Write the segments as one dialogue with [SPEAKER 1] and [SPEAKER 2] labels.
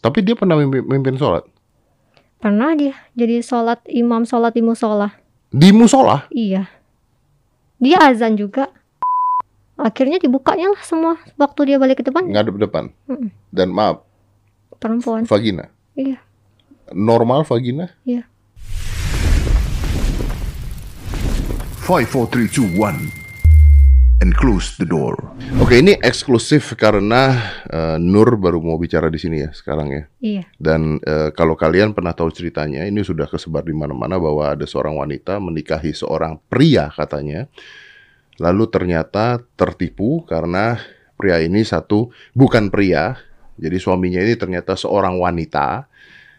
[SPEAKER 1] Tapi dia pernah mimpin, mimpin sholat
[SPEAKER 2] Pernah dia jadi sholat imam sholat di musola.
[SPEAKER 1] di musola.
[SPEAKER 2] Iya. Dia azan juga. Akhirnya dibukanya lah semua waktu dia balik ke depan
[SPEAKER 1] ngadep depan.
[SPEAKER 2] Mm-mm.
[SPEAKER 1] Dan maaf,
[SPEAKER 2] perempuan.
[SPEAKER 1] vagina.
[SPEAKER 2] Iya.
[SPEAKER 1] Normal vagina?
[SPEAKER 2] Iya.
[SPEAKER 3] 5, 4, 3, 2, 1. And close the door.
[SPEAKER 1] Oke, ini eksklusif karena eh, Nur baru mau bicara di sini ya sekarang ya.
[SPEAKER 2] Iya.
[SPEAKER 1] Dan eh, kalau kalian pernah tahu ceritanya, ini sudah kesebar di mana-mana bahwa ada seorang wanita menikahi seorang pria katanya. Lalu ternyata tertipu karena pria ini satu bukan pria. Jadi suaminya ini ternyata seorang wanita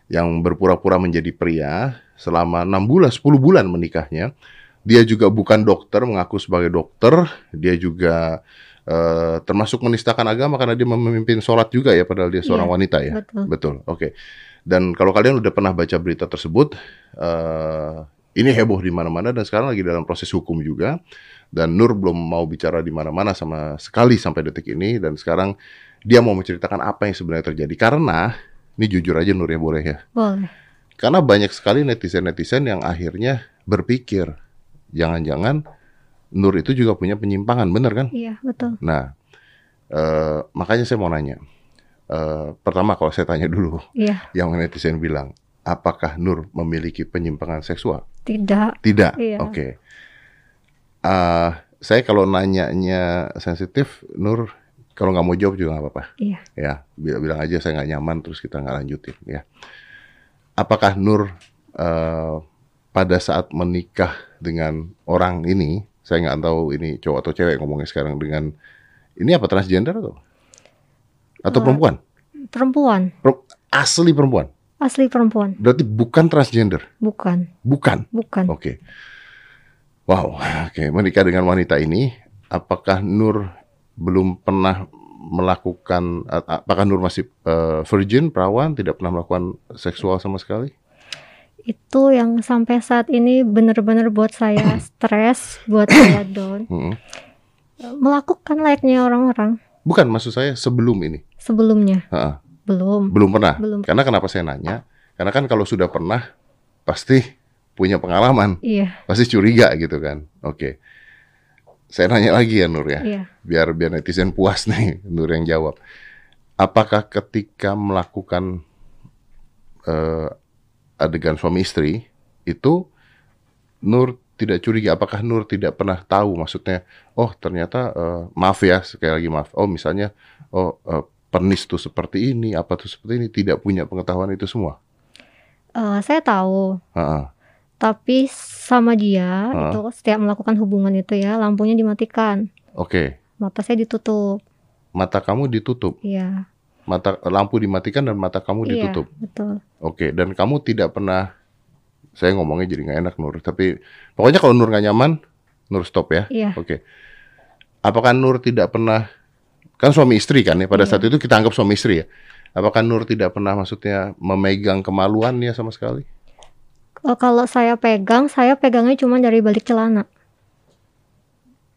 [SPEAKER 1] yang berpura-pura menjadi pria selama 6 bulan, 10 bulan menikahnya. Dia juga bukan dokter, mengaku sebagai dokter. Dia juga eh, termasuk menistakan agama karena dia memimpin sholat juga ya, padahal dia seorang
[SPEAKER 2] Iya,
[SPEAKER 1] wanita ya.
[SPEAKER 2] betul.
[SPEAKER 1] Betul, oke. Dan kalau kalian udah pernah baca berita tersebut, eh ini heboh di mana-mana dan sekarang lagi dalam proses hukum juga. Dan Nur belum mau bicara di mana-mana sama sekali sampai detik ini. Dan sekarang dia mau menceritakan apa yang sebenarnya terjadi. Karena, ini jujur aja Nur ya boleh ya.
[SPEAKER 2] Boleh.
[SPEAKER 1] Karena banyak sekali netizen-netizen yang akhirnya berpikir, jangan-jangan Nur itu juga punya penyimpangan, bener kan?
[SPEAKER 2] Iya, betul.
[SPEAKER 1] Nah, eh, makanya saya mau nanya. Eh, pertama kalau saya tanya dulu,
[SPEAKER 2] Iya.
[SPEAKER 1] yang netizen bilang, apakah Nur memiliki penyimpangan seksual?
[SPEAKER 2] Tidak.
[SPEAKER 1] Tidak.
[SPEAKER 2] Iya.
[SPEAKER 1] Oke. Eh, saya kalau nanyanya sensitif, Nur kalau nggak mau jawab juga nggak apa-apa.
[SPEAKER 2] Iya.
[SPEAKER 1] Ya, bilang, aja saya nggak nyaman, terus kita nggak lanjutin. Ya. Apakah Nur eh, pada saat menikah dengan orang ini, saya nggak tahu ini cowok atau cewek ngomongnya sekarang dengan ini apa transgender atau atau
[SPEAKER 2] Eh,
[SPEAKER 1] perempuan?
[SPEAKER 2] Perempuan.
[SPEAKER 1] Per- asli perempuan.
[SPEAKER 2] Asli perempuan.
[SPEAKER 1] Berarti bukan transgender.
[SPEAKER 2] Bukan.
[SPEAKER 1] Bukan.
[SPEAKER 2] Bukan.
[SPEAKER 1] Oke. Wow, oke. Menikah dengan wanita ini, apakah Nur belum pernah melakukan, apakah Nur masih eh, virgin, perawan, tidak pernah melakukan seksual sama sekali?
[SPEAKER 2] Itu yang sampai saat ini benar-benar buat saya stres, buat saya down.
[SPEAKER 1] Mm-mm.
[SPEAKER 2] Melakukan layaknya orang-orang
[SPEAKER 1] Bukan, maksud saya sebelum ini.
[SPEAKER 2] sebelumnya.
[SPEAKER 1] Ha-ha.
[SPEAKER 2] Belum.
[SPEAKER 1] Belum pernah.
[SPEAKER 2] Belum.
[SPEAKER 1] Karena kenapa saya nanya? Karena kan kalau sudah pernah, pasti punya pengalaman,
[SPEAKER 2] Iya.
[SPEAKER 1] pasti curiga gitu kan. Oke. Saya nanya lagi ya Nur ya.
[SPEAKER 2] Iya.
[SPEAKER 1] biar biar netizen puas nih Nur yang jawab. Apakah ketika melakukan eh, adegan suami istri itu Nur tidak curiga? Apakah Nur tidak pernah tahu maksudnya? Oh ternyata eh, maaf ya sekali lagi maaf. Oh misalnya oh eh, penis tuh seperti ini, apa tuh seperti ini tidak punya pengetahuan itu semua.
[SPEAKER 2] Eh, saya tahu,
[SPEAKER 1] Ha-ha.
[SPEAKER 2] tapi sama dia
[SPEAKER 1] Ah.
[SPEAKER 2] itu setiap melakukan hubungan itu ya lampunya dimatikan,
[SPEAKER 1] Oke,
[SPEAKER 2] mata saya ditutup.
[SPEAKER 1] mata kamu ditutup,
[SPEAKER 2] Iya.
[SPEAKER 1] Mata lampu dimatikan dan mata kamu
[SPEAKER 2] Iya,
[SPEAKER 1] ditutup.
[SPEAKER 2] betul.
[SPEAKER 1] Oke, dan kamu tidak pernah, saya ngomongnya jadi nggak enak Nur, tapi pokoknya kalau Nur nggak nyaman, Nur stop ya.
[SPEAKER 2] Iya.
[SPEAKER 1] Oke. Apakah Nur tidak pernah, kan suami istri kan ya, pada
[SPEAKER 2] Iya.
[SPEAKER 1] saat itu kita anggap suami istri ya. Apakah Nur tidak pernah maksudnya memegang kemaluannya sama sekali?
[SPEAKER 2] Kalau saya pegang, saya pegangnya cuma dari balik celana.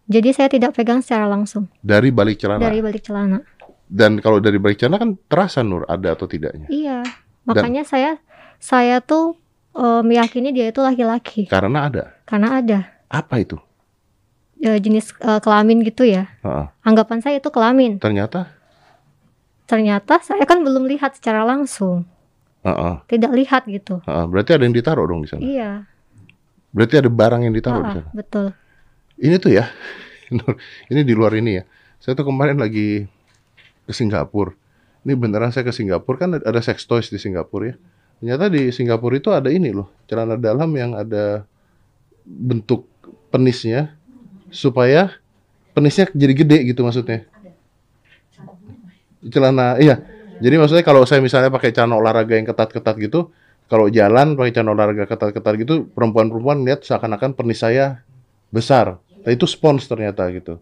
[SPEAKER 2] Jadi saya tidak pegang secara langsung
[SPEAKER 1] Dari balik celana.
[SPEAKER 2] dari balik celana.
[SPEAKER 1] Dan kalau dari balik celana kan terasa Nur ada atau tidaknya.
[SPEAKER 2] Iya. Makanya saya saya tuh eh, meyakini dia itu laki-laki
[SPEAKER 1] Karena ada.
[SPEAKER 2] karena ada
[SPEAKER 1] Apa itu?
[SPEAKER 2] eh, jenis eh, kelamin gitu ya.
[SPEAKER 1] Heeh.
[SPEAKER 2] Anggapan saya itu kelamin.
[SPEAKER 1] Ternyata,
[SPEAKER 2] Ternyata saya kan belum lihat secara langsung.
[SPEAKER 1] heeh,
[SPEAKER 2] Tidak lihat gitu.
[SPEAKER 1] heeh. berarti ada yang ditaruh dong di sana.
[SPEAKER 2] Iya.
[SPEAKER 1] Berarti ada barang yang ditaruh di
[SPEAKER 2] Ah,
[SPEAKER 1] sana.
[SPEAKER 2] betul.
[SPEAKER 1] Ini tuh ya, Nur, ini di luar ini ya. Saya tuh kemarin lagi ke Singapura. Ini beneran saya ke Singapura kan ada sex toys di Singapura ya. Ternyata di Singapura itu ada ini loh, celana dalam yang ada bentuk penisnya supaya penisnya jadi gede gitu maksudnya. Celana, iya. Jadi maksudnya kalau saya misalnya pakai celana olahraga yang ketat-ketat gitu, kalau jalan pakai celana olahraga ketat-ketat gitu, perempuan-perempuan lihat seakan-akan penis saya besar. Nah, itu spons ternyata gitu.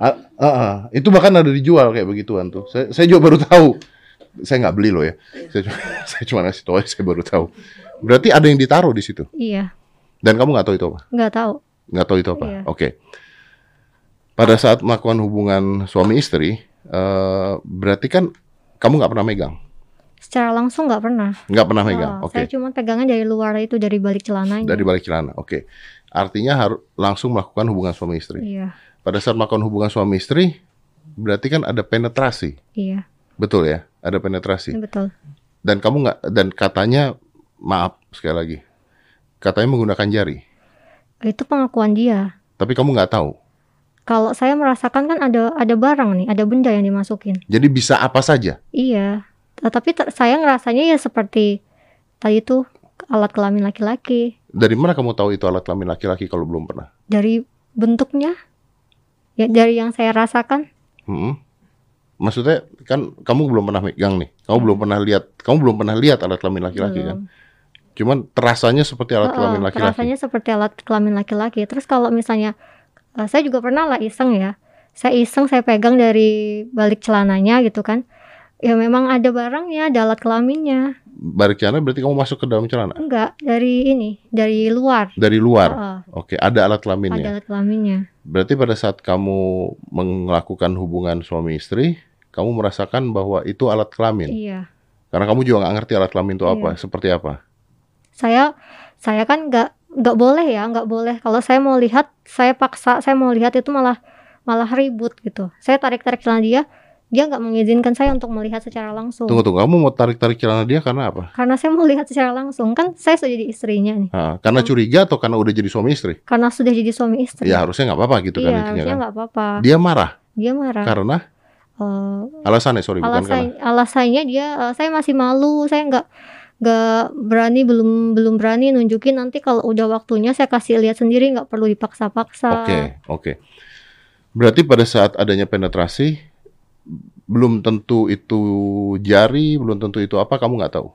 [SPEAKER 1] Ah, ah, ah. Itu bahkan ada dijual kayak begituan tuh. Saya, saya juga baru tahu. Saya nggak beli loh ya. Saya cuma, saya cuma ngasih tahu saya baru tahu. Berarti ada yang ditaruh di situ.
[SPEAKER 2] Iya.
[SPEAKER 1] Dan kamu nggak tahu itu apa?
[SPEAKER 2] Nggak tahu.
[SPEAKER 1] Nggak tahu itu apa?
[SPEAKER 2] Iya.
[SPEAKER 1] Oke. Pada saat melakukan hubungan suami istri, eh, berarti kan kamu nggak pernah megang.
[SPEAKER 2] Secara langsung nggak pernah.
[SPEAKER 1] Nggak pernah megang.
[SPEAKER 2] Oh,
[SPEAKER 1] Oke.
[SPEAKER 2] Saya cuma pegangnya dari luar itu dari balik celananya.
[SPEAKER 1] Dari balik celana. Oke. Artinya harus langsung melakukan hubungan suami istri.
[SPEAKER 2] Iya,
[SPEAKER 1] Pada saat melakukan hubungan suami istri, berarti kan ada penetrasi.
[SPEAKER 2] iya,
[SPEAKER 1] Betul ya? Ada penetrasi.
[SPEAKER 2] betul.
[SPEAKER 1] Dan kamu nggak dan katanya maaf sekali lagi. Katanya menggunakan jari.
[SPEAKER 2] Itu pengakuan dia.
[SPEAKER 1] Tapi kamu nggak tahu.
[SPEAKER 2] Kalau saya merasakan kan ada ada barang nih, ada benda yang dimasukin.
[SPEAKER 1] Jadi bisa apa saja.
[SPEAKER 2] Iya, tapi saya ngerasanya ya seperti tadi tuh alat kelamin laki-laki.
[SPEAKER 1] Dari mana kamu tahu itu alat kelamin laki-laki kalau belum pernah?
[SPEAKER 2] Dari bentuknya, ya dari yang saya rasakan.
[SPEAKER 1] Mm-mm. Maksudnya kan kamu belum pernah megang nih. Kamu belum pernah lihat. Kamu belum pernah lihat alat kelamin laki-laki kan? Cuman terasanya seperti alat
[SPEAKER 2] Heeh,
[SPEAKER 1] kelamin laki-laki.
[SPEAKER 2] Rasanya seperti alat kelamin laki-laki. Terus kalau misalnya eh, saya juga pernah lah iseng ya. Saya iseng saya pegang dari balik celananya gitu kan. Ya memang ada barangnya, ada alat kelaminnya.
[SPEAKER 1] Balik celana berarti kamu masuk ke dalam celana.
[SPEAKER 2] Enggak, dari ini, dari luar.
[SPEAKER 1] Dari luar.
[SPEAKER 2] Heeh,
[SPEAKER 1] Oke, ada alat
[SPEAKER 2] ada
[SPEAKER 1] kelaminnya.
[SPEAKER 2] alat kelaminnya.
[SPEAKER 1] Berarti pada saat kamu melakukan hubungan suami istri, kamu merasakan bahwa itu alat kelamin.
[SPEAKER 2] Iya.
[SPEAKER 1] Karena kamu juga nggak ngerti alat kelamin itu apa,
[SPEAKER 2] Iya.
[SPEAKER 1] seperti apa.
[SPEAKER 2] Saya saya kan nggak nggak boleh ya, nggak boleh. Kalau saya mau lihat, saya paksa, saya mau lihat itu malah malah ribut gitu. Saya tarik-tarik celana dia, dia nggak mengizinkan saya untuk melihat secara langsung.
[SPEAKER 1] Tunggu tunggu, kamu mau tarik-tarik celana dia karena apa?
[SPEAKER 2] Karena saya mau lihat secara langsung, kan saya sudah jadi istrinya nih.
[SPEAKER 1] Hah, karena curiga atau karena udah jadi suami istri?
[SPEAKER 2] Karena sudah jadi suami istri.
[SPEAKER 1] Ya harusnya nggak apa-apa gitu
[SPEAKER 2] iya,
[SPEAKER 1] kan intinya
[SPEAKER 2] harusnya
[SPEAKER 1] kan.
[SPEAKER 2] nggak apa-apa.
[SPEAKER 1] Dia marah
[SPEAKER 2] Dia marah.
[SPEAKER 1] karena
[SPEAKER 2] Eh,
[SPEAKER 1] alasannya sorry bukan karena.
[SPEAKER 2] alasan alasannya dia eh, saya masih malu saya nggak nggak berani belum belum berani nunjukin nanti kalau udah waktunya saya kasih lihat sendiri nggak perlu dipaksa-paksa
[SPEAKER 1] Oke, oke. Berarti pada saat adanya penetrasi belum tentu itu jari, belum tentu itu apa, kamu nggak tahu.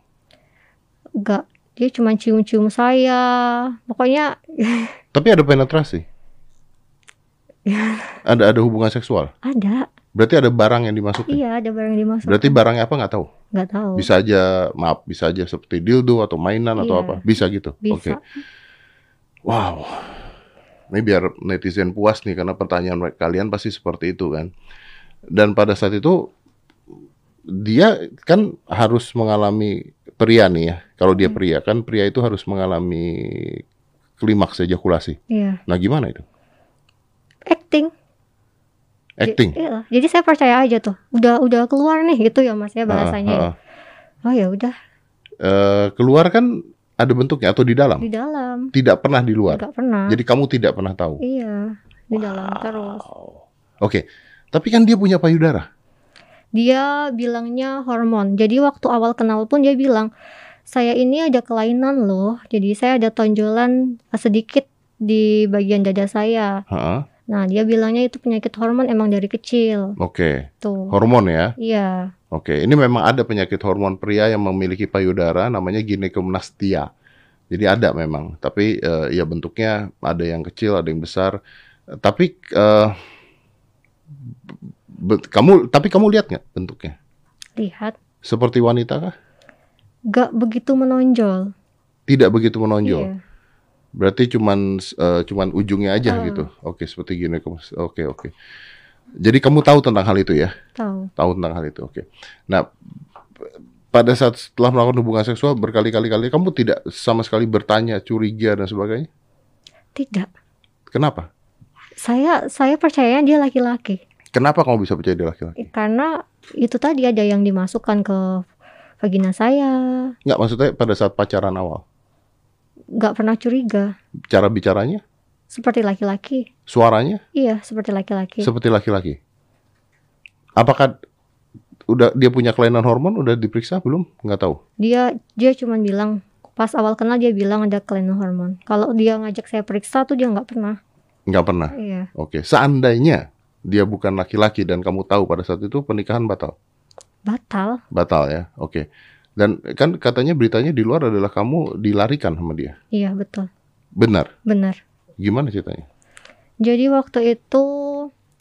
[SPEAKER 2] nggak dia cuma cium-cium saya pokoknya
[SPEAKER 1] Tapi ada penetrasi. ada ada hubungan seksual.
[SPEAKER 2] ada
[SPEAKER 1] Berarti ada barang yang dimasukin.
[SPEAKER 2] iya ada barang yang dimasuk
[SPEAKER 1] Berarti barangnya apa nggak tahu.
[SPEAKER 2] nggak tahu
[SPEAKER 1] Bisa aja, maaf, bisa aja seperti dildo atau mainan atau
[SPEAKER 2] Iya.
[SPEAKER 1] apa. Bisa gitu. Oke.
[SPEAKER 2] bisa
[SPEAKER 1] Wow. Ini biar netizen puas nih karena pertanyaan kalian pasti seperti itu kan. Dan pada saat itu dia kan harus mengalami pria nih ya. Kalau dia
[SPEAKER 2] Hmm.
[SPEAKER 1] pria kan pria itu harus mengalami klimaks ejakulasi.
[SPEAKER 2] iya
[SPEAKER 1] Nah, gimana itu?
[SPEAKER 2] acting
[SPEAKER 1] Acting.
[SPEAKER 2] J- iya. jadi saya percaya aja tuh udah udah keluar nih gitu ya mas ya bahasanya
[SPEAKER 1] Ah,
[SPEAKER 2] ya.
[SPEAKER 1] ah.
[SPEAKER 2] oh ya udah
[SPEAKER 1] Eh, keluar kan ada bentuknya atau di dalam?
[SPEAKER 2] di dalam
[SPEAKER 1] Tidak pernah di luar.
[SPEAKER 2] nggak pernah
[SPEAKER 1] Jadi kamu tidak pernah tahu.
[SPEAKER 2] iya di dalam terus
[SPEAKER 1] Oke. Tapi kan dia punya payudara.
[SPEAKER 2] dia bilangnya hormon. Jadi waktu awal kenal pun dia bilang, saya ini ada kelainan loh. Jadi saya ada tonjolan sedikit di bagian dada saya.
[SPEAKER 1] Ha-ha.
[SPEAKER 2] Nah dia bilangnya itu penyakit hormon emang dari kecil.
[SPEAKER 1] Oke.
[SPEAKER 2] Tuh.
[SPEAKER 1] Hormon ya.
[SPEAKER 2] Iya.
[SPEAKER 1] Oke, ini memang ada penyakit hormon pria yang memiliki payudara namanya ginekomlastia. Jadi ada memang, tapi eh, ya bentuknya ada yang kecil, ada yang besar. Tapi be- kamu tapi kamu lihat nggak bentuknya?
[SPEAKER 2] Lihat.
[SPEAKER 1] Seperti wanita kah?
[SPEAKER 2] Gak begitu menonjol.
[SPEAKER 1] Tidak begitu menonjol.
[SPEAKER 2] Iya.
[SPEAKER 1] Berarti cuman eh, cuman ujungnya aja
[SPEAKER 2] Ah.
[SPEAKER 1] gitu. Oke, seperti ginekomlastia. Oke, oke. Jadi kamu tahu tentang hal itu ya?
[SPEAKER 2] Tahu.
[SPEAKER 1] tahu tentang hal itu. Oke. Nah, pada saat setelah melakukan hubungan seksual berkali-kali kali kamu tidak sama sekali bertanya, curiga dan sebagainya.
[SPEAKER 2] Tidak.
[SPEAKER 1] Kenapa?
[SPEAKER 2] Saya saya percaya dia laki-laki.
[SPEAKER 1] Kenapa kamu bisa percaya dia laki-laki?
[SPEAKER 2] Karena itu tadi ada yang dimasukkan ke vagina saya.
[SPEAKER 1] Nggak maksudnya pada saat pacaran awal.
[SPEAKER 2] Gak pernah curiga.
[SPEAKER 1] Cara bicaranya,
[SPEAKER 2] Seperti laki-laki.
[SPEAKER 1] suaranya
[SPEAKER 2] Iya, seperti laki-laki.
[SPEAKER 1] seperti laki-laki. Apakah udah dia punya kelainan hormon udah diperiksa belum? Nggak tahu.
[SPEAKER 2] dia dia cuma bilang pas awal kenal dia bilang ada kelainan hormon. Kalau dia ngajak saya periksa tuh dia nggak pernah.
[SPEAKER 1] Nggak pernah.
[SPEAKER 2] Iya,
[SPEAKER 1] Oke. Seandainya dia bukan laki-laki dan kamu tahu pada saat itu pernikahan batal.
[SPEAKER 2] batal.
[SPEAKER 1] Batal ya. Oke. Dan kan katanya beritanya di luar adalah kamu dilarikan sama dia.
[SPEAKER 2] Iya betul,
[SPEAKER 1] Benar.
[SPEAKER 2] benar.
[SPEAKER 1] Gimana ceritanya?
[SPEAKER 2] Jadi waktu itu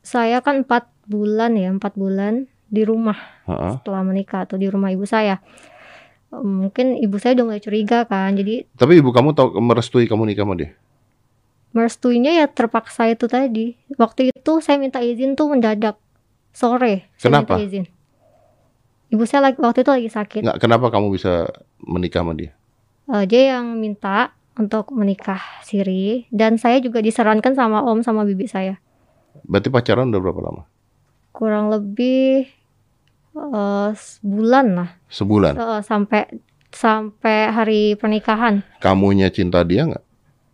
[SPEAKER 2] saya kan empat bulan ya, empat bulan di rumah
[SPEAKER 1] Ha-ha.
[SPEAKER 2] setelah menikah atau di rumah ibu saya. Mungkin ibu saya udah mulai curiga kan, jadi
[SPEAKER 1] Tapi ibu kamu tahu merestui kamu nikah sama dia?
[SPEAKER 2] Merestuinya ya terpaksa itu tadi. Waktu itu saya minta izin tuh mendadak sore. Saya
[SPEAKER 1] Kenapa?
[SPEAKER 2] minta izin. Ibu saya lagi, waktu itu lagi sakit.
[SPEAKER 1] Nggak, kenapa kamu bisa menikah sama dia?
[SPEAKER 2] Eh, dia yang minta untuk menikah siri dan saya juga disarankan sama om sama bibi saya.
[SPEAKER 1] Berarti pacaran udah berapa lama?
[SPEAKER 2] Kurang lebih eh, sebulan lah.
[SPEAKER 1] Sebulan.
[SPEAKER 2] Eh, sampai sampai hari pernikahan.
[SPEAKER 1] Kamunya cinta dia nggak?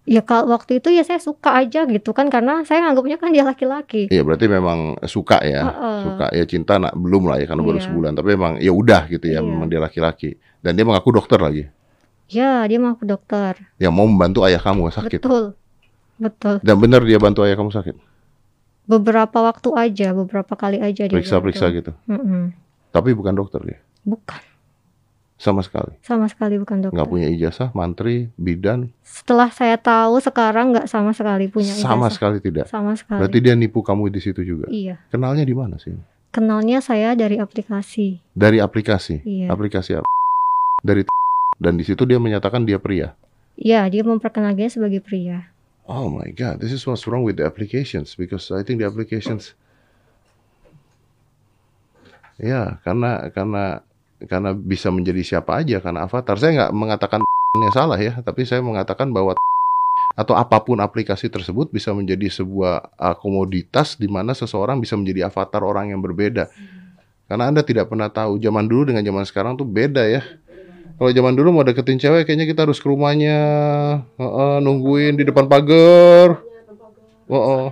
[SPEAKER 2] Ya kalau waktu itu ya saya suka aja gitu kan karena saya nganggapnya kan dia laki-laki.
[SPEAKER 1] Iya berarti memang suka ya,
[SPEAKER 2] Heeh.
[SPEAKER 1] suka ya cinta nak belum lah ya karena baru
[SPEAKER 2] Iya.
[SPEAKER 1] sebulan. Tapi memang ya udah gitu ya,
[SPEAKER 2] Iya.
[SPEAKER 1] memang dia laki-laki. Dan dia mengaku dokter lagi,
[SPEAKER 2] Ya dia ke dokter.
[SPEAKER 1] yang mau membantu ayah kamu sakit.
[SPEAKER 2] Betul. Betul.
[SPEAKER 1] Dan benar dia bantu ayah kamu sakit,
[SPEAKER 2] Beberapa waktu aja, beberapa kali aja dia
[SPEAKER 1] periksa-periksa
[SPEAKER 2] bantu.
[SPEAKER 1] gitu.
[SPEAKER 2] Mm-mm.
[SPEAKER 1] Tapi bukan dokter dia,
[SPEAKER 2] Bukan,
[SPEAKER 1] sama sekali.
[SPEAKER 2] sama sekali bukan dokter.
[SPEAKER 1] Nggak punya ijazah, mantri, bidan,
[SPEAKER 2] Setelah saya tahu sekarang nggak sama sekali punya
[SPEAKER 1] sama
[SPEAKER 2] ijazah.
[SPEAKER 1] sekali tidak.
[SPEAKER 2] Sama sekali.
[SPEAKER 1] Berarti dia nipu kamu di situ juga.
[SPEAKER 2] Iya.
[SPEAKER 1] Kenalnya di mana sih?
[SPEAKER 2] Kenalnya saya dari aplikasi.
[SPEAKER 1] Dari aplikasi.
[SPEAKER 2] Iya.
[SPEAKER 1] Aplikasi apa? Dari dan di situ dia menyatakan dia pria.
[SPEAKER 2] Iya, dia memperkenalkannya sebagai pria.
[SPEAKER 1] Oh my god, this is what's wrong with the applications because I think the applications Ya, karena karena karena bisa menjadi siapa aja karena avatar. Saya nggak mengatakan nya salah ya, tapi saya mengatakan bahwa atau apa pun aplikasi tersebut bisa menjadi sebuah uh, komoditas di mana seseorang bisa menjadi avatar orang yang berbeda. Karena Anda tidak pernah tahu zaman dulu dengan zaman sekarang tuh beda ya. Kalau zaman dulu mau deketin cewek kayaknya kita harus ke rumahnya, nungguin di depan pagar. Heeh.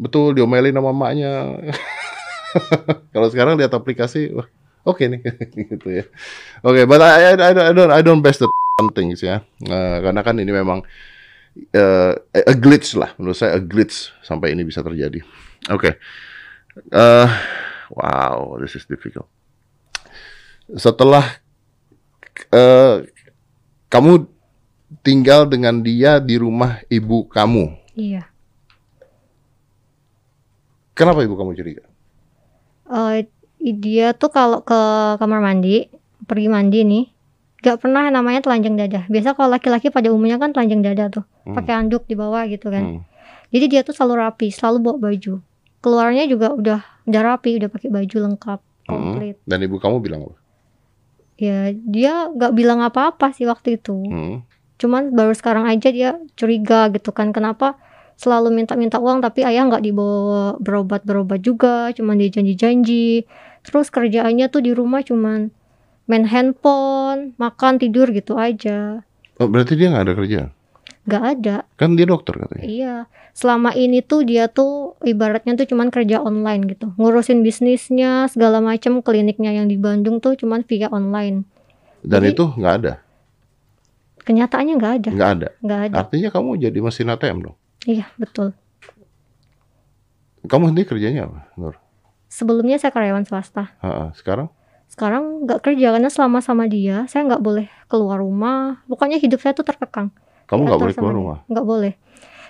[SPEAKER 1] Betul, diomelin sama emaknya. Kalau sekarang lihat aplikasi, wah, oke nih gitu ya. Oke, but I, I, I don't I don't I don't best the things ya. Eh, karena kan ini memang eh, a glitch lah menurut saya a glitch sampai ini bisa terjadi. Oke. Eh, wow, this is difficult. Setelah eh, kamu tinggal dengan dia di rumah ibu kamu.
[SPEAKER 2] Iya.
[SPEAKER 1] Kenapa ibu kamu curiga?
[SPEAKER 2] Eh, dia tuh kalau ke kamar mandi, pergi mandi nih, gak pernah namanya telanjang dada. Biasa kalau laki-laki pada umumnya kan telanjang dada tuh,
[SPEAKER 1] Hmm.
[SPEAKER 2] pakai handuk di bawah gitu kan.
[SPEAKER 1] Hmm.
[SPEAKER 2] Jadi dia tuh selalu rapi, selalu bawa baju. Keluarnya juga udah udah rapi, udah pakai baju lengkap,
[SPEAKER 1] Hmm.
[SPEAKER 2] komplit.
[SPEAKER 1] Dan ibu kamu bilang apa?
[SPEAKER 2] Ya dia nggak bilang apa-apa sih waktu itu.
[SPEAKER 1] Hmm.
[SPEAKER 2] Cuman baru sekarang aja dia curiga gitu kan, kenapa selalu minta-minta uang tapi ayah nggak dibawa berobat-berobat juga, cuman dia janji-janji. Terus kerjaannya tuh di rumah cuman main handphone, makan, tidur gitu aja.
[SPEAKER 1] Oh, berarti dia nggak ada kerjaan?
[SPEAKER 2] Nggak ada.
[SPEAKER 1] Kan dia dokter katanya.
[SPEAKER 2] Iya, selama ini tuh dia tuh ibaratnya tuh cuman kerja online gitu, ngurusin bisnisnya segala macam kliniknya yang di Bandung tuh cuman via online.
[SPEAKER 1] Dan
[SPEAKER 2] Jadi-
[SPEAKER 1] itu nggak ada,
[SPEAKER 2] Kenyataannya nggak ada,
[SPEAKER 1] nggak ada.
[SPEAKER 2] nggak ada.
[SPEAKER 1] Artinya kamu jadi mesin ATM dong.
[SPEAKER 2] Iya betul.
[SPEAKER 1] Kamu sendiri kerjanya apa, Nur?
[SPEAKER 2] Sebelumnya saya karyawan swasta,
[SPEAKER 1] Ha-ha. Sekarang?
[SPEAKER 2] sekarang nggak kerja karena selama sama dia saya nggak boleh keluar rumah. Pokoknya hidup saya tuh terkekang.
[SPEAKER 1] Kamu nggak boleh keluar rumah.
[SPEAKER 2] Nggak boleh.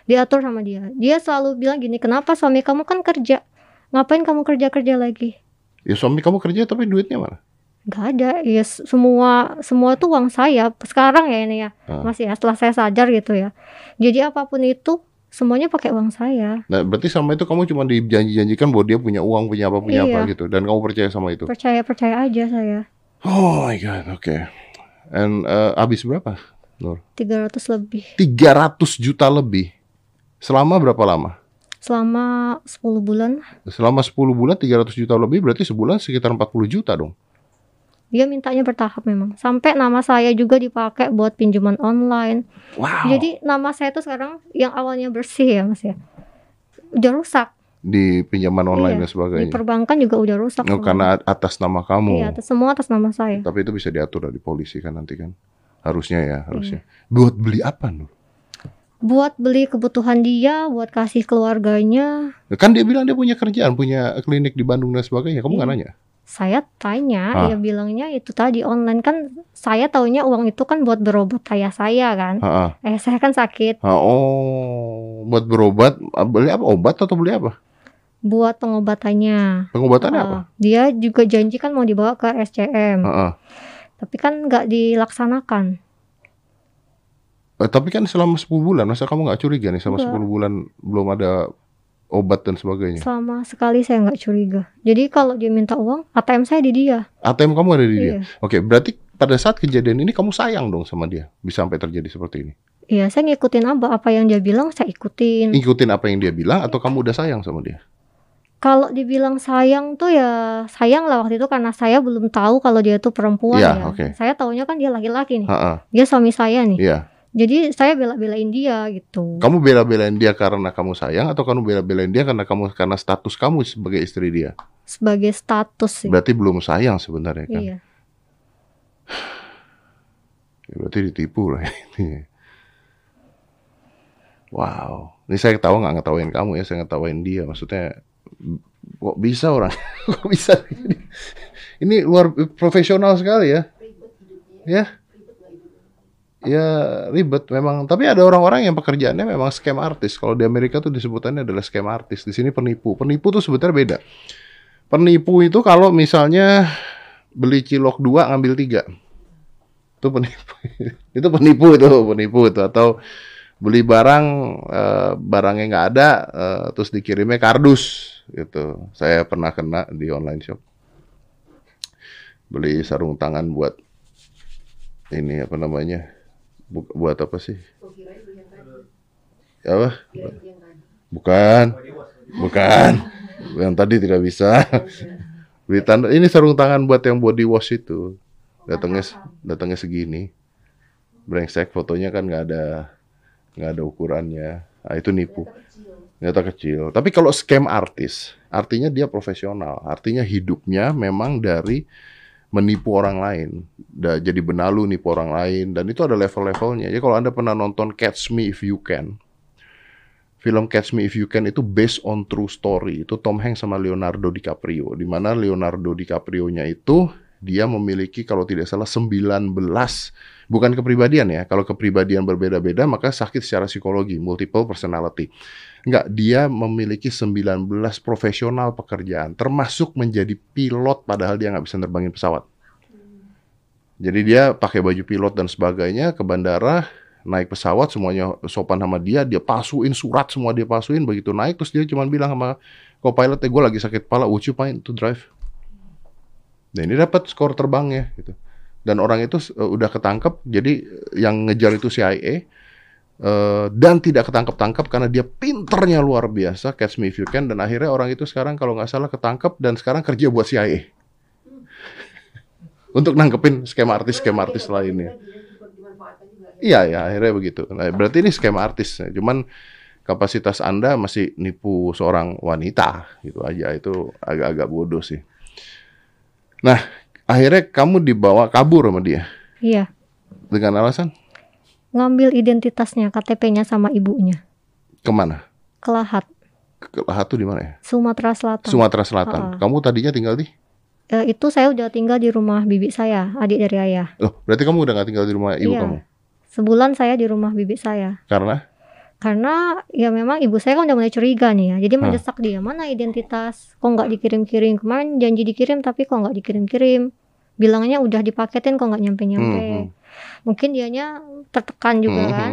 [SPEAKER 2] Diatur sama dia. Dia selalu bilang gini, kenapa suami kamu kan kerja? Ngapain kamu kerja kerja lagi?
[SPEAKER 1] Ya suami kamu kerja tapi duitnya mana?
[SPEAKER 2] nggak ada ya semua semua tuh uang saya sekarang ya ini ya
[SPEAKER 1] Ah.
[SPEAKER 2] masih ya setelah saya sadar gitu ya jadi apa pun itu semuanya pakai uang saya
[SPEAKER 1] Nah, berarti sama itu kamu cuma dijanji-janjikan bahwa dia punya uang, punya apa, punya apa
[SPEAKER 2] Iya.
[SPEAKER 1] gitu. Dan kamu percaya sama itu.
[SPEAKER 2] percaya percaya aja saya
[SPEAKER 1] Oh my god, oke. And uh, habis berapa, Nur?
[SPEAKER 2] 300 lebih
[SPEAKER 1] 300 juta lebih. Selama berapa lama?
[SPEAKER 2] selama 10 bulan
[SPEAKER 1] Selama 10 bulan 300 juta lebih berarti sebulan sekitar 40 juta dong.
[SPEAKER 2] Dia mintanya bertahap memang sampai nama saya juga dipakai buat pinjaman online
[SPEAKER 1] Wow.
[SPEAKER 2] jadi nama saya tuh sekarang yang awalnya bersih ya mas ya udah rusak
[SPEAKER 1] di pinjaman online dan
[SPEAKER 2] Iya, di
[SPEAKER 1] sebagainya.
[SPEAKER 2] perbankan juga udah rusak
[SPEAKER 1] Oh, karena atas nama kamu.
[SPEAKER 2] iya atas semua atas nama saya
[SPEAKER 1] Tapi itu bisa diatur dari polisi kan nanti kan. Harusnya ya, harusnya.
[SPEAKER 2] Iya.
[SPEAKER 1] Buat beli apa, Nur?
[SPEAKER 2] buat beli kebutuhan dia buat kasih keluarganya
[SPEAKER 1] Kan dia bilang dia punya kerjaan, punya klinik di Bandung dan sebagainya. Kamu nggak
[SPEAKER 2] Iya.
[SPEAKER 1] nanya?
[SPEAKER 2] Saya tanya
[SPEAKER 1] Ah.
[SPEAKER 2] dia bilangnya itu tadi online kan saya taunya uang itu kan buat berobat ayah saya kan
[SPEAKER 1] Ha
[SPEAKER 2] ayah saya kan sakit
[SPEAKER 1] Oh, buat berobat, beli apa? Obat atau beli apa?
[SPEAKER 2] buat pengobatannya
[SPEAKER 1] Pengobatannya
[SPEAKER 2] Ah,
[SPEAKER 1] apa?
[SPEAKER 2] dia juga janji kan mau dibawa ke SCM
[SPEAKER 1] Ha
[SPEAKER 2] tapi kan nggak dilaksanakan
[SPEAKER 1] Eh, tapi kan selama 10 bulan, masa kamu nggak curiga nih selama
[SPEAKER 2] Nggak.
[SPEAKER 1] 10 bulan belum ada obat dan sebagainya.
[SPEAKER 2] Sama sekali saya nggak curiga. Jadi kalau dia minta uang, ATM saya di dia.
[SPEAKER 1] ATM kamu ada di dia.
[SPEAKER 2] Iya.
[SPEAKER 1] Oke, berarti pada saat kejadian ini kamu sayang dong sama dia. Bisa sampai terjadi seperti ini.
[SPEAKER 2] Iya, saya ngikutin apa apa yang dia bilang, saya ikutin.
[SPEAKER 1] Ikutin apa yang dia bilang atau kamu udah sayang sama dia?
[SPEAKER 2] Kalau dibilang sayang tuh ya sayang lah waktu itu karena saya belum tahu kalau dia tuh perempuan
[SPEAKER 1] Iya,
[SPEAKER 2] ya.
[SPEAKER 1] oke.
[SPEAKER 2] Saya taunya kan dia laki-laki nih.
[SPEAKER 1] Ha-ha,
[SPEAKER 2] Dia suami saya nih.
[SPEAKER 1] Iya.
[SPEAKER 2] Jadi saya bela-belain dia gitu.
[SPEAKER 1] Kamu bela-belain dia karena kamu sayang atau kamu bela-belain dia karena kamu karena status kamu sebagai istri dia?
[SPEAKER 2] Sebagai status sih.
[SPEAKER 1] Berarti belum sayang sebenarnya kan?
[SPEAKER 2] Iya.
[SPEAKER 1] Ya, berarti ditipu lah ini. Wow, ini saya ketawa nggak ngetawain kamu ya, saya ngetawain dia. Maksudnya kok bisa orang, kok bisa? Ini, ini luar profesional sekali ya. Ya, ya ribet memang. Tapi ada orang-orang yang pekerjaannya memang scam artis. Kalau di Amerika tuh disebutannya adalah scam artis. Di sini penipu. Penipu tuh sebetulnya beda. Penipu itu kalau misalnya beli cilok dua ngambil tiga itu penipu itu penipu itu penipu itu atau beli barang eh, barangnya nggak ada eh, terus dikirimnya kardus gitu saya pernah kena di online shop beli sarung tangan buat ini apa namanya Bu- buat apa sih? Apa? Bukan. Bukan. Yang tadi tidak bisa. Beli tanda ini sarung tangan buat yang body wash itu. Datangnya datangnya segini. Brengsek fotonya kan nggak ada nggak ada ukurannya. Nah, itu nipu. Ternyata kecil. Tapi kalau scam artis artinya dia profesional. Artinya hidupnya memang dari menipu orang lain jadi benalu nipu orang lain dan itu ada level-levelnya jadi kalau anda pernah nonton Catch Me If You Can film Catch Me If You Can itu based on true story. Itu Tom Hanks sama Leonardo DiCaprio. Di mana Leonardo DiCaprio-nya itu dia memiliki kalau tidak salah 19 bukan kepribadian ya. Kalau kepribadian berbeda-beda maka sakit secara psikologi, multiple personality. Enggak, dia memiliki 19 profesional pekerjaan termasuk menjadi pilot padahal dia nggak bisa nerbangin pesawat. Jadi dia pakai baju pilot dan sebagainya ke bandara, naik pesawat semuanya sopan sama dia, dia palsuin surat semua dia palsuin begitu naik terus dia cuma bilang sama co-pilot, gue lagi sakit kepala, would you to drive? Nah ini dapat skor terbangnya gitu. Dan orang itu eh, udah ketangkep, jadi eh, yang ngejar itu CIA eh, dan tidak ketangkep-tangkep karena dia pinternya luar biasa, catch me if you can. Dan akhirnya orang itu sekarang kalau nggak salah ketangkep dan sekarang kerja buat CIA untuk nangkepin skema artis-skema artis lainnya. Iya ya akhirnya begitu. Nah, berarti ini skema artis. Cuman kapasitas Anda masih nipu seorang wanita gitu aja itu agak-agak bodoh sih. Nah, akhirnya kamu dibawa kabur sama dia
[SPEAKER 2] Iya.
[SPEAKER 1] dengan alasan
[SPEAKER 2] Ngambil identitasnya, KTP-nya sama ibunya.
[SPEAKER 1] ke mana?
[SPEAKER 2] Kelahat,
[SPEAKER 1] Ke Lahat tuh di mana ya?
[SPEAKER 2] Sumatera Selatan.
[SPEAKER 1] Sumatera Selatan. Kamu tadinya tinggal di?
[SPEAKER 2] Eh, itu saya udah tinggal di rumah bibi saya, adik dari ayah.
[SPEAKER 1] Loh, berarti kamu udah gak tinggal di rumah ibu
[SPEAKER 2] Iya.
[SPEAKER 1] kamu?
[SPEAKER 2] Sebulan saya di rumah bibi saya.
[SPEAKER 1] Karena?
[SPEAKER 2] Karena ya memang ibu saya kan udah mulai curiga nih ya. Jadi
[SPEAKER 1] Hah.
[SPEAKER 2] mendesak dia, mana identitas? Kok nggak dikirim-kirim? Kemarin janji dikirim tapi kok nggak dikirim-kirim? Bilangnya udah dipaketin kok nggak nyampe-nyampe.
[SPEAKER 1] Mhm.
[SPEAKER 2] Mungkin dianya tertekan juga
[SPEAKER 1] Mhm.
[SPEAKER 2] kan.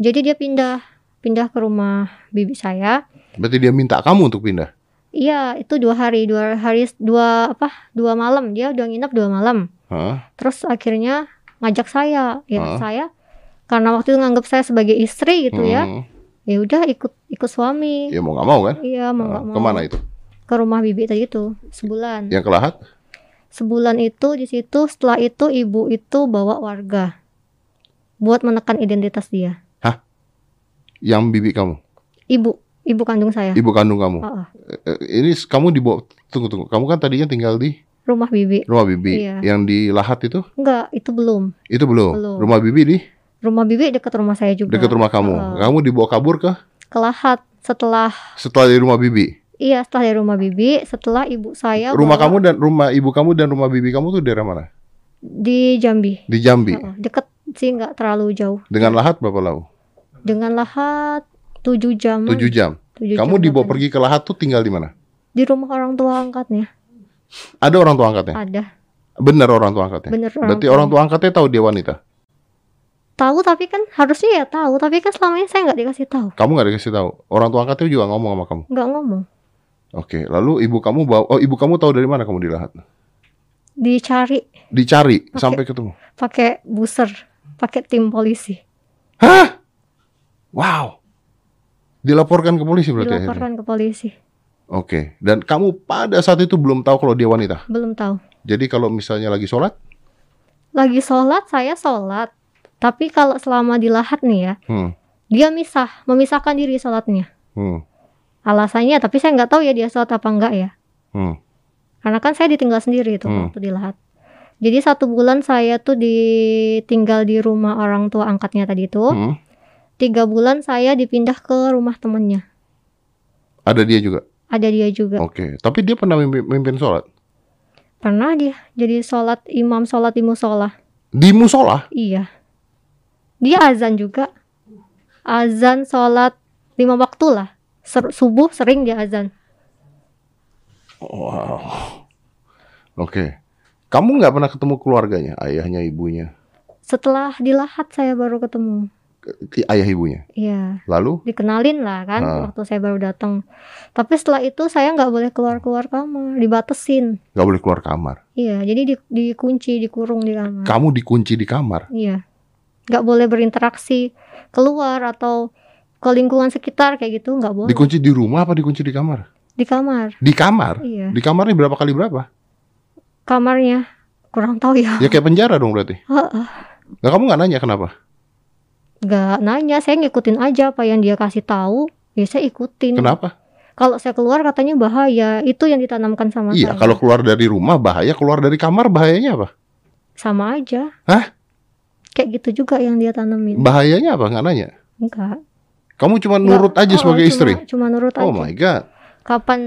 [SPEAKER 2] Jadi dia pindah pindah ke rumah bibi saya.
[SPEAKER 1] Berarti dia minta kamu untuk pindah?
[SPEAKER 2] Iya, itu dua hari, dua hari, dua apa? Dua malam. Dia udah nginep dua malam.
[SPEAKER 1] Hah?
[SPEAKER 2] Terus akhirnya ngajak saya. Ya
[SPEAKER 1] Hah?
[SPEAKER 2] saya karena waktu itu nganggap saya sebagai istri gitu ya.
[SPEAKER 1] Mhm.
[SPEAKER 2] Ya udah ikut ikut suami.
[SPEAKER 1] Ya mau nggak mau kan?
[SPEAKER 2] Iya, mau
[SPEAKER 1] Ah,
[SPEAKER 2] nggak mau.
[SPEAKER 1] Ke mana itu?
[SPEAKER 2] Ke rumah bibi tadi itu sebulan.
[SPEAKER 1] Yang ke Lahat?
[SPEAKER 2] Sebulan itu di situ setelah itu ibu itu bawa warga buat menekan identitas dia.
[SPEAKER 1] Yang bibi kamu?
[SPEAKER 2] Ibu, ibu kandung saya.
[SPEAKER 1] Ibu kandung kamu?
[SPEAKER 2] Oh.
[SPEAKER 1] Eh, ini kamu dibawa tunggu tunggu. Kamu kan tadinya tinggal di
[SPEAKER 2] Rumah bibi.
[SPEAKER 1] rumah bibi.
[SPEAKER 2] Iya.
[SPEAKER 1] Yang di Lahat itu?
[SPEAKER 2] Enggak, itu belum.
[SPEAKER 1] Itu belum.
[SPEAKER 2] Belum.
[SPEAKER 1] Rumah bibi di
[SPEAKER 2] Rumah bibi dekat rumah saya juga.
[SPEAKER 1] dekat rumah kamu.
[SPEAKER 2] Oh.
[SPEAKER 1] Kamu dibawa kabur ke
[SPEAKER 2] Kelahat setelah
[SPEAKER 1] setelah dari rumah bibi.
[SPEAKER 2] iya setelah dari rumah bibi, setelah ibu saya
[SPEAKER 1] rumah
[SPEAKER 2] bawa
[SPEAKER 1] kamu dan rumah ibu kamu dan rumah bibi kamu tuh daerah mana?
[SPEAKER 2] di Jambi.
[SPEAKER 1] Di Jambi.
[SPEAKER 2] Oh, deket sih nggak terlalu jauh.
[SPEAKER 1] Dengan Lahat berapa lau?
[SPEAKER 2] Dengan lahat 7 jam.
[SPEAKER 1] 7 jam.
[SPEAKER 2] tujuh
[SPEAKER 1] Kamu
[SPEAKER 2] jam
[SPEAKER 1] dibawa
[SPEAKER 2] katanya.
[SPEAKER 1] pergi ke Lahat tuh tinggal di mana?
[SPEAKER 2] di rumah orang tua angkatnya.
[SPEAKER 1] Ada orang tua angkatnya?
[SPEAKER 2] Ada.
[SPEAKER 1] Benar orang tua angkatnya?
[SPEAKER 2] Bener
[SPEAKER 1] Berarti
[SPEAKER 2] tua.
[SPEAKER 1] orang tua angkatnya tahu dia wanita?
[SPEAKER 2] Tahu tapi kan harusnya ya tahu tapi kan selama ini saya nggak dikasih tahu
[SPEAKER 1] Kamu nggak dikasih tahu. Orang tua angkatnya juga ngomong sama kamu.
[SPEAKER 2] nggak ngomong
[SPEAKER 1] Oke, lalu ibu kamu bawa oh ibu kamu tahu dari mana kamu di Lahat?
[SPEAKER 2] dicari
[SPEAKER 1] Dicari
[SPEAKER 2] Oke.
[SPEAKER 1] sampai ketemu.
[SPEAKER 2] pakai buser pakai tim polisi
[SPEAKER 1] Hah? Wow. Dilaporkan ke polisi berarti akhirnya?
[SPEAKER 2] dilaporkan ke polisi
[SPEAKER 1] Oke, dan kamu pada saat itu belum tahu kalau dia wanita.
[SPEAKER 2] belum tahu
[SPEAKER 1] Jadi kalau misalnya lagi sholat,
[SPEAKER 2] lagi sholat saya sholat tapi kalau selama di lahat nih ya
[SPEAKER 1] hmm,
[SPEAKER 2] dia misah memisahkan diri sholatnya.
[SPEAKER 1] Hmm,
[SPEAKER 2] alasannya tapi saya nggak tahu ya dia sholat apa enggak ya.
[SPEAKER 1] Hmm.
[SPEAKER 2] karena kan saya ditinggal sendiri itu
[SPEAKER 1] Hmm.
[SPEAKER 2] waktu di lahat. Jadi satu bulan saya tuh ditinggal di rumah orang tua angkatnya tadi itu
[SPEAKER 1] hmm.
[SPEAKER 2] tiga bulan saya dipindah ke rumah temennya.
[SPEAKER 1] Ada dia juga.
[SPEAKER 2] ada dia juga.
[SPEAKER 1] Oke, tapi dia pernah mimpin, mimpin sholat?
[SPEAKER 2] Pernah dia. Jadi sholat imam sholat di musola.
[SPEAKER 1] Di musola.
[SPEAKER 2] iya dia azan juga. Azan sholat lima waktu lah. Ser- subuh sering dia azan.
[SPEAKER 1] Wow. Oke, kamu nggak pernah ketemu keluarganya, ayahnya, ibunya,
[SPEAKER 2] setelah di lahat saya baru ketemu.
[SPEAKER 1] Ke- ayah ibunya.
[SPEAKER 2] iya.
[SPEAKER 1] Lalu,
[SPEAKER 2] dikenalin lah kan
[SPEAKER 1] Ah.
[SPEAKER 2] waktu saya baru datang. Tapi setelah itu saya nggak boleh keluar keluar kamar dibatesin
[SPEAKER 1] nggak boleh keluar kamar.
[SPEAKER 2] iya jadi di, dikunci dikurung di kamar.
[SPEAKER 1] Kamu dikunci di kamar.
[SPEAKER 2] iya nggak boleh berinteraksi keluar atau ke lingkungan sekitar kayak gitu nggak boleh
[SPEAKER 1] Dikunci di rumah apa dikunci di kamar?
[SPEAKER 2] di kamar
[SPEAKER 1] Di kamar.
[SPEAKER 2] iya
[SPEAKER 1] Di kamarnya berapa kali berapa?
[SPEAKER 2] kamarnya kurang tahu ya
[SPEAKER 1] Ya kayak penjara dong berarti.
[SPEAKER 2] Heeh.
[SPEAKER 1] Nah, kamu nggak nanya kenapa?
[SPEAKER 2] nggak nanya saya ngikutin aja apa yang dia kasih tahu ya saya ikutin
[SPEAKER 1] Kenapa?
[SPEAKER 2] kalau saya keluar katanya bahaya itu yang ditanamkan sama
[SPEAKER 1] Iya,
[SPEAKER 2] saya
[SPEAKER 1] kalau keluar dari rumah bahaya, keluar dari kamar bahayanya apa?
[SPEAKER 2] sama aja
[SPEAKER 1] Hah?
[SPEAKER 2] Kayak gitu juga yang dia tanemin
[SPEAKER 1] Bahayanya apa? Nggak nanya.
[SPEAKER 2] enggak
[SPEAKER 1] Kamu cuma
[SPEAKER 2] Nggak.
[SPEAKER 1] nurut aja
[SPEAKER 2] Oh,
[SPEAKER 1] sebagai
[SPEAKER 2] cuma-
[SPEAKER 1] istri.
[SPEAKER 2] cuma nurut
[SPEAKER 1] Oh
[SPEAKER 2] aja
[SPEAKER 1] my god.
[SPEAKER 2] kapan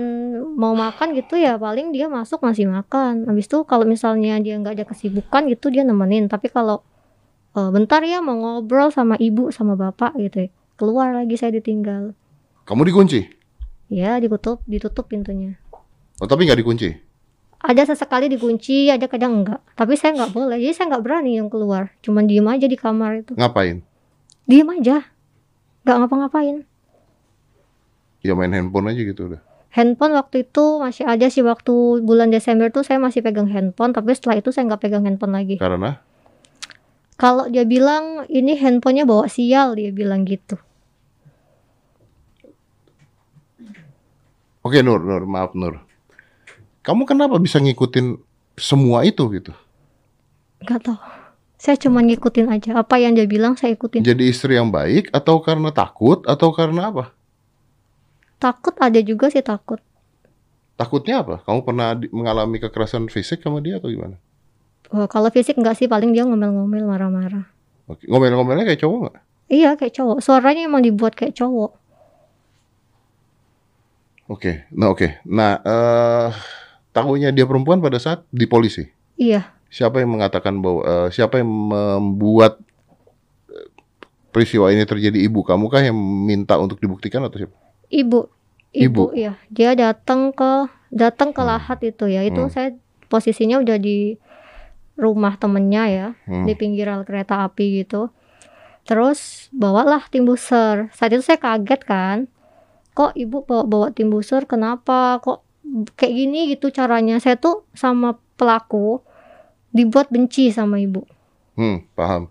[SPEAKER 2] mau makan gitu ya paling dia masuk ngasih makan habis itu kalau misalnya dia nggak ada kesibukan gitu dia nemenin tapi kalau eh, bentar ya mau ngobrol sama ibu sama bapak gitu ya keluar lagi saya ditinggal
[SPEAKER 1] Kamu dikunci.
[SPEAKER 2] ya ditutup ditutup pintunya
[SPEAKER 1] Oh, tapi nggak dikunci.
[SPEAKER 2] Ada sesekali dikunci ada kadang enggak. Tapi saya nggak boleh. Jadi saya nggak berani yang keluar. Cuman diem aja di kamar itu.
[SPEAKER 1] Ngapain?
[SPEAKER 2] diem aja. Nggak ngapa-ngapain.
[SPEAKER 1] Ya main handphone aja gitu udah.
[SPEAKER 2] handphone waktu itu masih ada sih. Waktu bulan Desember tuh saya masih pegang handphone. Tapi setelah itu saya nggak pegang handphone lagi.
[SPEAKER 1] Karena?
[SPEAKER 2] Kalau dia bilang ini handphonenya bawa sial dia bilang gitu.
[SPEAKER 1] Oke Nur, Nur, maaf Nur. Kamu kenapa bisa ngikutin semua itu gitu?
[SPEAKER 2] nggak tahu saya cuma ngikutin aja apa yang dia bilang saya ikutin
[SPEAKER 1] Jadi istri yang baik atau karena takut atau karena apa?
[SPEAKER 2] takut ada juga sih takut
[SPEAKER 1] Takutnya apa? Kamu pernah mengalami kekerasan fisik sama dia atau gimana?
[SPEAKER 2] Wah, kalau fisik nggak sih paling dia ngomel-ngomel marah-marah
[SPEAKER 1] Oke. Ngomel-ngomelnya kayak cowok nggak?
[SPEAKER 2] iya kayak cowok suaranya emang dibuat kayak cowok
[SPEAKER 1] Oke, nah oke. Nah, eh tahunya dia perempuan pada saat di polisi.
[SPEAKER 2] iya
[SPEAKER 1] Siapa yang mengatakan bahwa eh, siapa yang membuat eh, peristiwa ini terjadi ibu kamu kah yang minta untuk dibuktikan atau siapa?
[SPEAKER 2] ibu
[SPEAKER 1] Ibu.
[SPEAKER 2] ibu, ya dia datang ke datang ke
[SPEAKER 1] Hmm.
[SPEAKER 2] lahat itu ya itu
[SPEAKER 1] Hmm.
[SPEAKER 2] saya posisinya udah di rumah temennya ya
[SPEAKER 1] Hmm.
[SPEAKER 2] di pinggir rel kereta api gitu terus bawalah tim buser saat itu saya kaget kan kok ibu bawa bawa tim buser kenapa kok kayak gini gitu caranya. Saya tuh sama pelaku dibuat benci sama ibu.
[SPEAKER 1] Hmm, paham.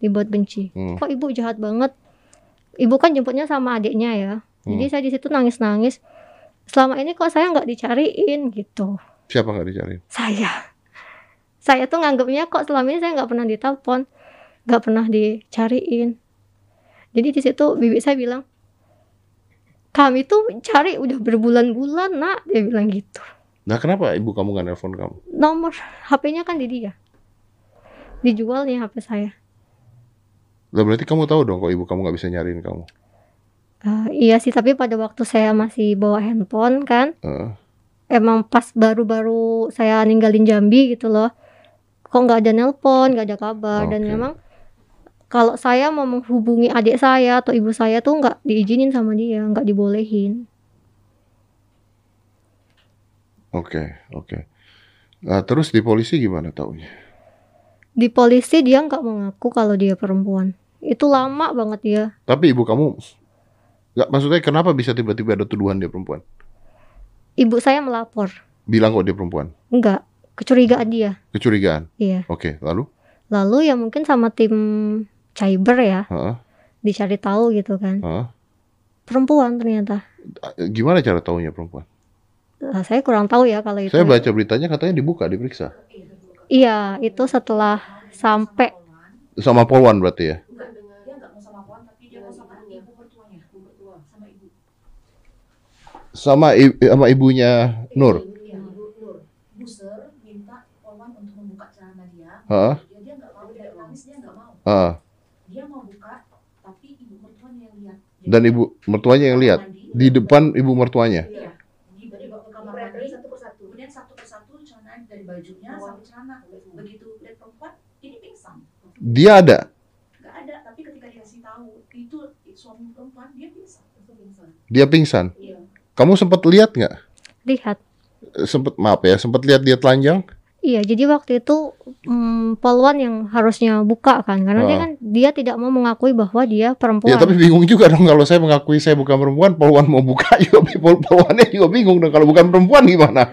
[SPEAKER 2] dibuat benci.
[SPEAKER 1] Hmm.
[SPEAKER 2] kok ibu jahat banget? Ibu kan jemputnya sama adiknya ya. Jadi
[SPEAKER 1] Hmm.
[SPEAKER 2] saya di situ nangis nangis selama ini kok saya nggak dicariin gitu.
[SPEAKER 1] Siapa nggak dicari?
[SPEAKER 2] saya. Saya tuh nganggapnya kok selama ini saya nggak pernah ditelepon nggak pernah dicariin. Jadi di situ bibi saya bilang kami tuh cari udah berbulan-bulan nak dia bilang gitu
[SPEAKER 1] Nah, kenapa ibu kamu nggak nelpon kamu?
[SPEAKER 2] nomor HP-nya kan di dia dijual nih HP saya
[SPEAKER 1] Lah berarti kamu tahu dong kok ibu kamu nggak bisa nyariin kamu.
[SPEAKER 2] Eh, iya sih tapi pada waktu saya masih bawa handphone kan
[SPEAKER 1] Eh,
[SPEAKER 2] emang pas baru-baru saya ninggalin Jambi gitu loh kok nggak ada nelpon nggak ada kabar dan
[SPEAKER 1] Oke.
[SPEAKER 2] memang kalau saya mau menghubungi adik saya atau ibu saya tuh nggak diizinin sama dia nggak dibolehin
[SPEAKER 1] Oke, oke. Nah, terus di polisi gimana taunya?
[SPEAKER 2] di polisi dia nggak mengaku kalau dia perempuan itu lama banget dia
[SPEAKER 1] Tapi ibu kamu nggak maksudnya kenapa bisa tiba-tiba ada tuduhan dia perempuan?
[SPEAKER 2] ibu saya melapor
[SPEAKER 1] Bilang kok dia perempuan.
[SPEAKER 2] enggak kecurigaan dia
[SPEAKER 1] Kecurigaan.
[SPEAKER 2] iya
[SPEAKER 1] Oke, lalu?
[SPEAKER 2] lalu ya mungkin sama tim cyber ya
[SPEAKER 1] Heeh,
[SPEAKER 2] dicari tahu gitu kan
[SPEAKER 1] heeh.
[SPEAKER 2] perempuan ternyata
[SPEAKER 1] Gimana cara taunya perempuan?
[SPEAKER 2] Nah, saya kurang tahu ya kalau itu
[SPEAKER 1] Saya baca beritanya katanya dibuka, diperiksa.
[SPEAKER 2] iya itu setelah sampai
[SPEAKER 1] Sama Polwan berarti ya?
[SPEAKER 4] sama ibu sama ibu
[SPEAKER 1] Sama i- sama ibunya Nur.
[SPEAKER 4] Iya, ibu Nur Buser minta Polwan untuk membuka celana dia
[SPEAKER 1] Heeh.
[SPEAKER 4] dia dia nggak mau dia nangis dia nggak mau
[SPEAKER 1] heeh.
[SPEAKER 4] dia mau buka tapi ibu mertuanya yang lihat
[SPEAKER 1] Dan ibu mertuanya yang lihat.
[SPEAKER 4] Mandi,
[SPEAKER 1] di depan ibu mertuanya.
[SPEAKER 4] iya. Di dibawa ke kamar mandi. Satu persatu. Kemudian satu persatu celana dari bajunya sampai celana. Begitu. Lihat perempuan ini pingsan.
[SPEAKER 1] Dia ada.
[SPEAKER 4] nggak ada. Tapi ketika dikasih tahu itu suami perempuan dia pingsan. Langsung pingsan.
[SPEAKER 1] Dia pingsan.
[SPEAKER 4] iya.
[SPEAKER 1] Kamu sempat lihat nggak?
[SPEAKER 2] lihat.
[SPEAKER 1] Sempat maaf ya, sempat lihat dia telanjang?
[SPEAKER 2] Iya, jadi waktu itu mm, Polwan yang harusnya buka kan, karena dia
[SPEAKER 1] Ah.
[SPEAKER 2] kan dia tidak mau mengakui bahwa dia perempuan.
[SPEAKER 1] Ya tapi bingung juga dong kalau saya mengakui saya bukan perempuan, Polwan mau buka juga pol Polwannya juga bingung dong kalau bukan perempuan gimana?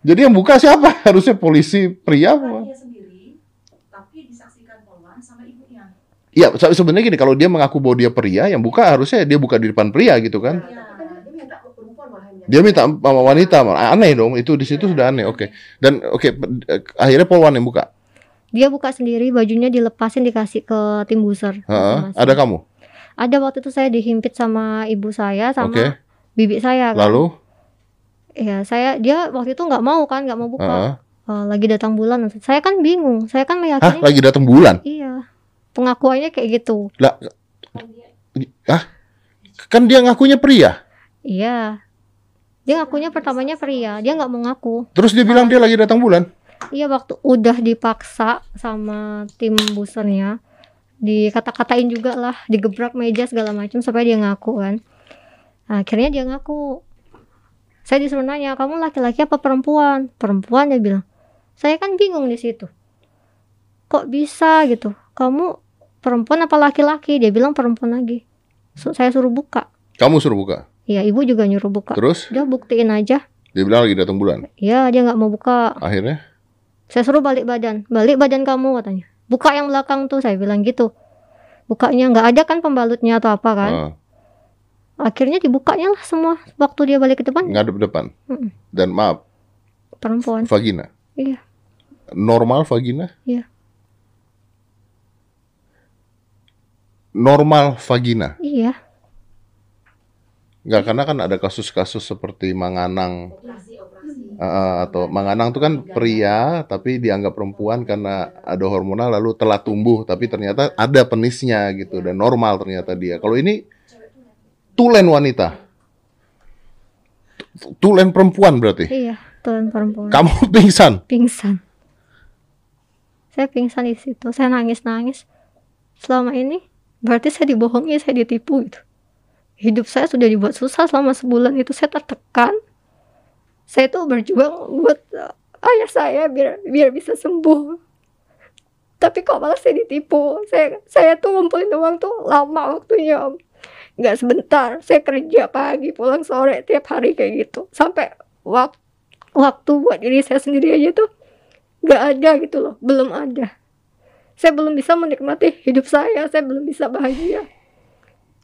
[SPEAKER 1] Jadi yang buka siapa? Harusnya polisi pria apa?
[SPEAKER 4] dia sendiri tapi disaksikan Polwan sama ibunya
[SPEAKER 1] Iya, se- sebenarnya gini kalau dia mengaku bahwa dia pria, yang buka harusnya dia buka di depan pria gitu kan?
[SPEAKER 4] Iya. dia minta perempuan malah yang
[SPEAKER 1] Dia minta sama wanita, aneh dong. Itu di situ sudah aneh. Oke. Dan oke, eh, akhirnya Polwan yang buka.
[SPEAKER 2] Dia buka sendiri, bajunya dilepasin dikasih ke tim buser. Masing-masing.
[SPEAKER 1] ada kamu.
[SPEAKER 2] Ada waktu itu saya dihimpit sama ibu saya sama
[SPEAKER 1] Oke.
[SPEAKER 2] bibi saya. Kan.
[SPEAKER 1] Lalu,
[SPEAKER 2] Ya saya dia waktu itu nggak mau kan, nggak mau buka.
[SPEAKER 1] Heeh.
[SPEAKER 2] Eh, lagi datang bulan. Saya kan bingung. Saya kan
[SPEAKER 1] hah,
[SPEAKER 2] meyakini.
[SPEAKER 1] lagi datang bulan.
[SPEAKER 2] Iya. Pengakuannya kayak gitu.
[SPEAKER 1] Lah, hah? Kan dia ngakunya pria.
[SPEAKER 2] Iya. Dia ngakunya pertamanya pria. Dia nggak mau ngaku.
[SPEAKER 1] Terus dia bilang dia lagi datang bulan.
[SPEAKER 2] Iya waktu udah dipaksa sama tim busernya dikata-katain juga lah digebrak meja segala macam supaya dia ngaku kan Nah, akhirnya dia ngaku saya disuruh nanya kamu laki-laki apa perempuan perempuan dia bilang saya kan bingung di situ kok bisa gitu kamu perempuan apa laki-laki dia bilang perempuan lagi saya suruh buka
[SPEAKER 1] Kamu suruh buka.
[SPEAKER 2] Ya ibu juga nyuruh buka
[SPEAKER 1] Terus
[SPEAKER 2] udah buktiin aja
[SPEAKER 1] dia bilang lagi datang bulan.
[SPEAKER 2] ya dia nggak mau buka
[SPEAKER 1] Akhirnya,
[SPEAKER 2] Saya suruh balik badan, balik badan kamu katanya. Buka yang belakang tuh, saya bilang gitu. Bukanya nggak ada kan pembalutnya atau apa kan?
[SPEAKER 1] ah,
[SPEAKER 2] Akhirnya dibukanya lah semua waktu dia balik ke depan
[SPEAKER 1] ngadep depan.
[SPEAKER 2] Mm-mm.
[SPEAKER 1] Dan maaf,
[SPEAKER 2] perempuan.
[SPEAKER 1] vagina.
[SPEAKER 2] Iya.
[SPEAKER 1] Normal vagina?
[SPEAKER 2] Iya.
[SPEAKER 1] Normal vagina.
[SPEAKER 2] Iya,
[SPEAKER 1] Enggak, karena kan ada kasus-kasus seperti Manganang
[SPEAKER 4] operasi operasi
[SPEAKER 1] uh, atau Manganang itu kan pria tapi dianggap perempuan karena ada hormonal lalu telah tumbuh tapi ternyata ada penisnya gitu dan normal ternyata dia. Kalau ini tulen wanita. Tu- Tulen perempuan berarti.
[SPEAKER 2] iya, tulen perempuan.
[SPEAKER 1] Kamu pingsan.
[SPEAKER 2] Pingsan. Saya pingsan di situ. Saya nangis-nangis. Selama ini berarti saya dibohongi, saya ditipu gitu. Hidup saya sudah dibuat susah selama sebulan itu saya tertekan. Saya tuh berjuang buat uh, ayah saya biar biar bisa sembuh. Tapi kok malah saya ditipu. Saya saya tuh ngumpulin uang tuh lama waktunya. Om. Nggak sebentar. Saya kerja pagi, pulang sore tiap hari kayak gitu. Sampai wak- waktu buat diri saya sendiri aja tuh nggak ada gitu loh belum ada saya belum bisa menikmati hidup saya saya belum bisa bahagia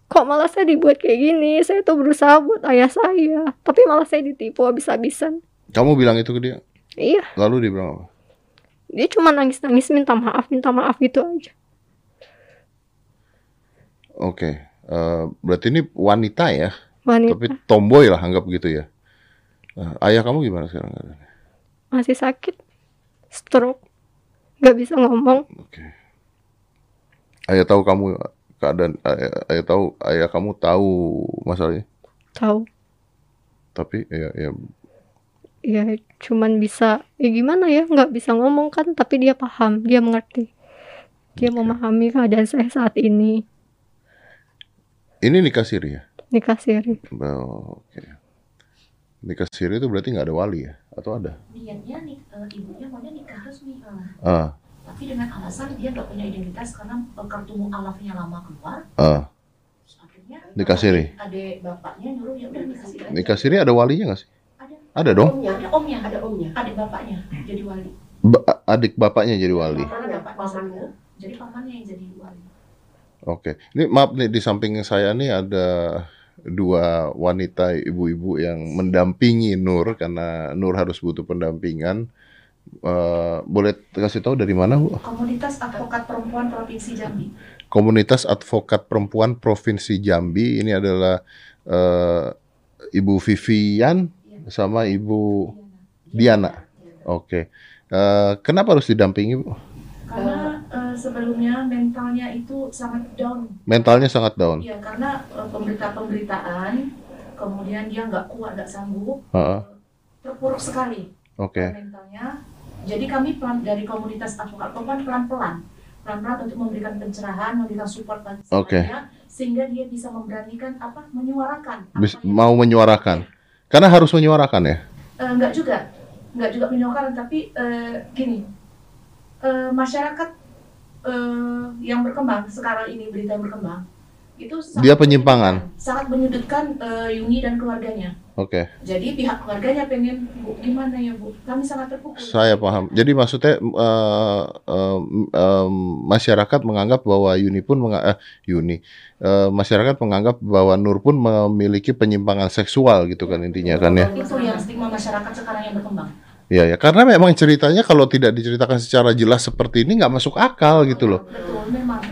[SPEAKER 2] kok malah saya dibuat kayak gini saya tuh berusaha buat ayah saya tapi malah saya ditipu habis-habisan
[SPEAKER 1] Kamu bilang itu ke dia.
[SPEAKER 2] iya
[SPEAKER 1] Lalu dia bilang apa?
[SPEAKER 2] dia cuma nangis-nangis minta maaf minta maaf gitu aja
[SPEAKER 1] Oke. eh, berarti ini wanita ya,
[SPEAKER 2] wanita
[SPEAKER 1] tapi tomboy lah anggap gitu ya. Nah, ayah kamu gimana sekarang?
[SPEAKER 2] masih sakit stroke nggak bisa ngomong
[SPEAKER 1] Oke. Ayah tahu kamu keadaan ayah, ayah tahu ayah kamu tahu masalahnya,
[SPEAKER 2] tahu.
[SPEAKER 1] Tapi ya ya.
[SPEAKER 2] Ya cuman bisa ya gimana ya nggak bisa ngomong kan tapi dia paham dia mengerti. Dia memahami keadaan saya saat ini.
[SPEAKER 1] Ini nikah siri ya.
[SPEAKER 2] nikah siri.
[SPEAKER 1] Oh, Oke. Nikah siri itu berarti nggak ada wali ya? Atau ada?
[SPEAKER 4] nik eh, ibunya maunya nikah resmi malah
[SPEAKER 1] Ah,
[SPEAKER 4] Tapi dengan alasan dia nggak punya identitas karena kartu mualafnya lama keluar. Terus Akhirnya
[SPEAKER 1] Dikasiri?
[SPEAKER 4] adik- Adik bapaknya nyuruh ya udah dikasih aja.
[SPEAKER 1] nikah siri ada walinya nggak sih?
[SPEAKER 4] Ada.
[SPEAKER 1] Ada dong.
[SPEAKER 5] Omnya,
[SPEAKER 4] Ada omnya,
[SPEAKER 5] ada omnya.
[SPEAKER 4] adik bapaknya jadi wali.
[SPEAKER 1] Ba- adik bapaknya jadi wali.
[SPEAKER 4] Karena bapaknya
[SPEAKER 5] Pamannya.
[SPEAKER 4] sepuh, jadi pamannya yang jadi wali.
[SPEAKER 1] Oke. Ini maaf nih di samping saya nih ada dua wanita ibu-ibu yang mendampingi Nur karena Nur harus butuh pendampingan. Eh, boleh kasih tahu dari mana, Bu?
[SPEAKER 4] Komunitas Advokat Perempuan Provinsi Jambi.
[SPEAKER 1] Komunitas Advokat Perempuan Provinsi Jambi ini adalah eh, Ibu Vivian sama Ibu Diana. Oke. Eh, kenapa harus didampingi, Bu?
[SPEAKER 4] Karena eh, sebelumnya mentalnya itu sangat down.
[SPEAKER 1] Mentalnya sangat down.
[SPEAKER 4] Iya, karena eh, pemberitaan-pemberitaan, kemudian dia nggak kuat, nggak sanggup,
[SPEAKER 1] Heeh.
[SPEAKER 4] terpuruk sekali
[SPEAKER 1] Oke.
[SPEAKER 4] mentalnya. Jadi kami pelan dari komunitas advokat perempuan pelan-pelan, pelan-pelan untuk memberikan pencerahan, memberikan support bagi dia, sehingga dia bisa memberanikan apa, menyuarakan. apa
[SPEAKER 1] Bis- mau menyuarakan. Karena harus menyuarakan ya.
[SPEAKER 4] Eh, nggak juga, nggak juga menyuarakan, tapi eh, gini, eh, masyarakat eh, yang berkembang sekarang ini berita yang berkembang itu sangat
[SPEAKER 1] Dia penyimpangan.
[SPEAKER 4] sangat menyudutkan eh, Yuni dan keluarganya.
[SPEAKER 1] Oke.
[SPEAKER 4] Jadi pihak keluarganya pengen bu gimana ya bu? Kami sangat terpukul.
[SPEAKER 1] Saya paham. Jadi maksudnya eh, em, em, masyarakat menganggap bahwa Yuni pun menga- eh, Yuni eh, masyarakat menganggap bahwa Nur pun memiliki penyimpangan seksual gitu kan intinya kan ya.
[SPEAKER 4] Itu yang stigma masyarakat sekarang yang berkembang.
[SPEAKER 1] Iya ya. Karena memang ceritanya kalau tidak diceritakan secara jelas seperti ini nggak masuk akal gitu loh.
[SPEAKER 4] Betul, memang.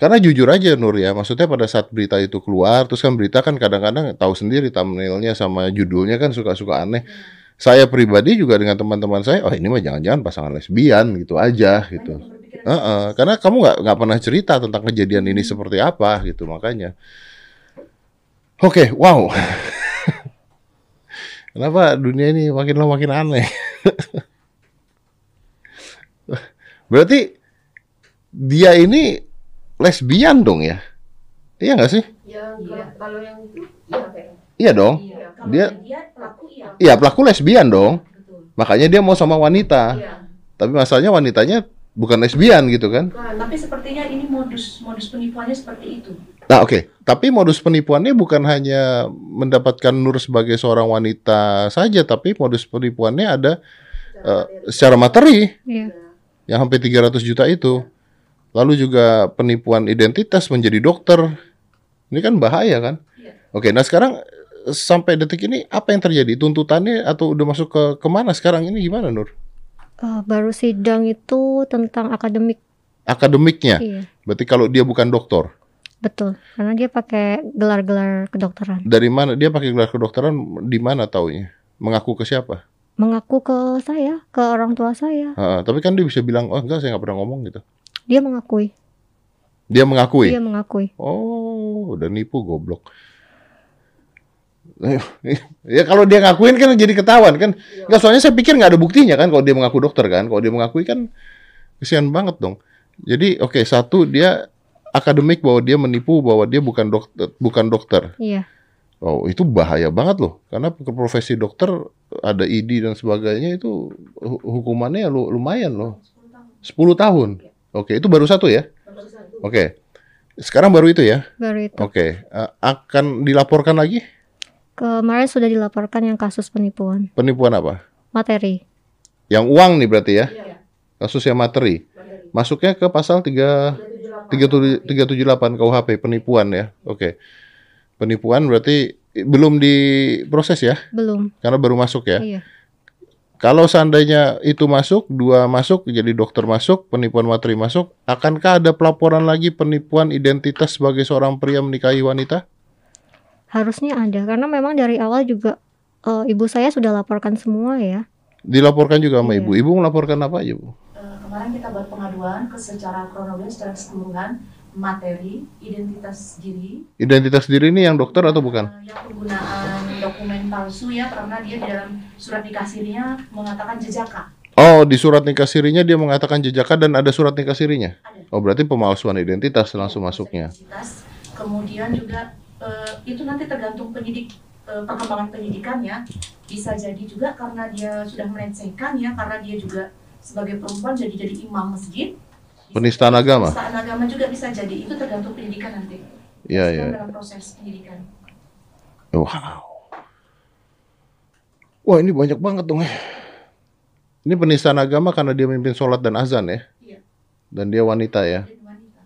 [SPEAKER 1] Karena jujur aja Nur ya, maksudnya pada saat berita itu keluar, terus kan berita kan kadang-kadang tahu sendiri thumbnailnya sama judulnya kan suka-suka aneh. Saya pribadi juga dengan teman-teman saya, oh ini mah jangan-jangan pasangan lesbian gitu aja gitu.
[SPEAKER 4] Berpikiran
[SPEAKER 1] Heeh, karena kamu nggak nggak pernah cerita tentang kejadian ini seperti apa gitu makanya. Oke, wow. Kenapa dunia ini makin lama makin aneh? Berarti dia ini lesbian dong ya? Iya nggak sih?
[SPEAKER 4] Iya.
[SPEAKER 5] kalau- kalau yang itu iya kayak.
[SPEAKER 1] Iya dong.
[SPEAKER 4] Iya,
[SPEAKER 1] Dia-
[SPEAKER 4] dia pelaku iya.
[SPEAKER 1] Iya pelaku lesbian dong.
[SPEAKER 4] Betul.
[SPEAKER 1] Makanya dia mau sama wanita.
[SPEAKER 4] Iya.
[SPEAKER 1] Tapi masalahnya wanitanya bukan lesbian gitu kan?
[SPEAKER 5] Bukan.
[SPEAKER 4] Tapi sepertinya ini modus modus penipuannya seperti itu.
[SPEAKER 1] Nah oke, tapi modus penipuannya bukan hanya mendapatkan Nur sebagai seorang wanita saja, tapi modus penipuannya ada eh, secara materi
[SPEAKER 2] Iya.
[SPEAKER 1] yang hampir 300 juta itu. Lalu juga penipuan identitas menjadi dokter. Ini kan bahaya kan?
[SPEAKER 4] Iya.
[SPEAKER 1] Oke, nah sekarang eh, sampai detik ini apa yang terjadi? Tuntutannya atau udah masuk ke ke mana sekarang ini gimana Nur?
[SPEAKER 2] Eh, baru sidang itu tentang akademik.
[SPEAKER 1] Akademiknya,
[SPEAKER 2] Iya,
[SPEAKER 1] berarti kalau dia bukan dokter,
[SPEAKER 2] betul. Karena dia pakai gelar-gelar kedokteran.
[SPEAKER 1] dari mana dia pakai gelar kedokteran? Di mana taunya? Mengaku ke siapa?
[SPEAKER 2] Mengaku ke saya, ke orang tua saya.
[SPEAKER 1] Ah, tapi kan dia bisa bilang, oh enggak saya nggak pernah ngomong gitu.
[SPEAKER 2] Dia mengakui.
[SPEAKER 1] Dia mengakui.
[SPEAKER 2] Dia mengakui.
[SPEAKER 1] Oh, udah nipu goblok. ya kalau dia ngakuin kan jadi ketahuan kan. Enggak soalnya saya pikir nggak ada buktinya kan kalau dia mengaku dokter kan. Kalau dia mengakui kan kesian banget dong. Jadi oke satu dia akademik bahwa dia menipu bahwa dia bukan dokter bukan dokter.
[SPEAKER 2] Iya,
[SPEAKER 1] Oh itu bahaya banget loh karena profesi dokter ada ID dan sebagainya itu hu- hukumannya lu- lumayan loh 10 tahun. Oke itu baru satu ya.
[SPEAKER 5] Baru satu.
[SPEAKER 1] Oke sekarang baru itu ya.
[SPEAKER 2] baru itu.
[SPEAKER 1] Oke, eh, akan dilaporkan lagi
[SPEAKER 2] Kemarin sudah dilaporkan yang kasus penipuan
[SPEAKER 1] penipuan apa?
[SPEAKER 2] materi.
[SPEAKER 1] Yang uang nih berarti ya,
[SPEAKER 5] Iya.
[SPEAKER 1] kasus yang materi.
[SPEAKER 5] Materi.
[SPEAKER 1] Masuknya ke pasal 3
[SPEAKER 5] 378.
[SPEAKER 1] 378 KUHP penipuan ya. Oke. Penipuan berarti belum diproses ya,
[SPEAKER 2] Belum.
[SPEAKER 1] karena baru masuk ya.
[SPEAKER 2] Iya.
[SPEAKER 1] Kalau seandainya itu masuk, dua masuk, jadi dokter masuk, penipuan materi masuk, akankah ada pelaporan lagi penipuan identitas sebagai seorang pria menikahi wanita?
[SPEAKER 2] Harusnya ada karena memang dari awal juga eh, ibu saya sudah laporkan semua ya.
[SPEAKER 1] Dilaporkan juga sama
[SPEAKER 2] Iya.
[SPEAKER 1] ibu. Ibu melaporkan apa aja, Bu?
[SPEAKER 4] Eh, kemarin kita buat pengaduan ke secara kronologis secara keseluruhan materi identitas diri
[SPEAKER 1] Identitas diri ini yang dokter atau bukan?
[SPEAKER 4] eh, yang penggunaan dokumen palsu ya karena dia di dalam surat nikah sirinya mengatakan jejaka
[SPEAKER 1] Oh, di surat nikah sirinya dia mengatakan jejaka dan ada surat nikah sirinya.
[SPEAKER 4] ada
[SPEAKER 1] Oh, berarti pemalsuan identitas langsung masuknya.
[SPEAKER 4] Identitas. kemudian juga eh, itu nanti tergantung penyidik eh, perkembangan penyidikannya bisa jadi juga karena dia sudah melecehkan ya karena dia juga sebagai perempuan jadi jadi imam masjid. Bisa
[SPEAKER 1] Penistaan agama?
[SPEAKER 4] Penistaan agama juga bisa jadi itu tergantung pendidikan nanti.
[SPEAKER 1] Iya, iya.
[SPEAKER 4] Dalam proses pendidikan.
[SPEAKER 1] Wow. Wah ini banyak banget dong ya. Ini penistaan agama karena dia memimpin sholat dan azan ya.
[SPEAKER 4] Iya.
[SPEAKER 1] Dan dia wanita ya.
[SPEAKER 4] Wanita.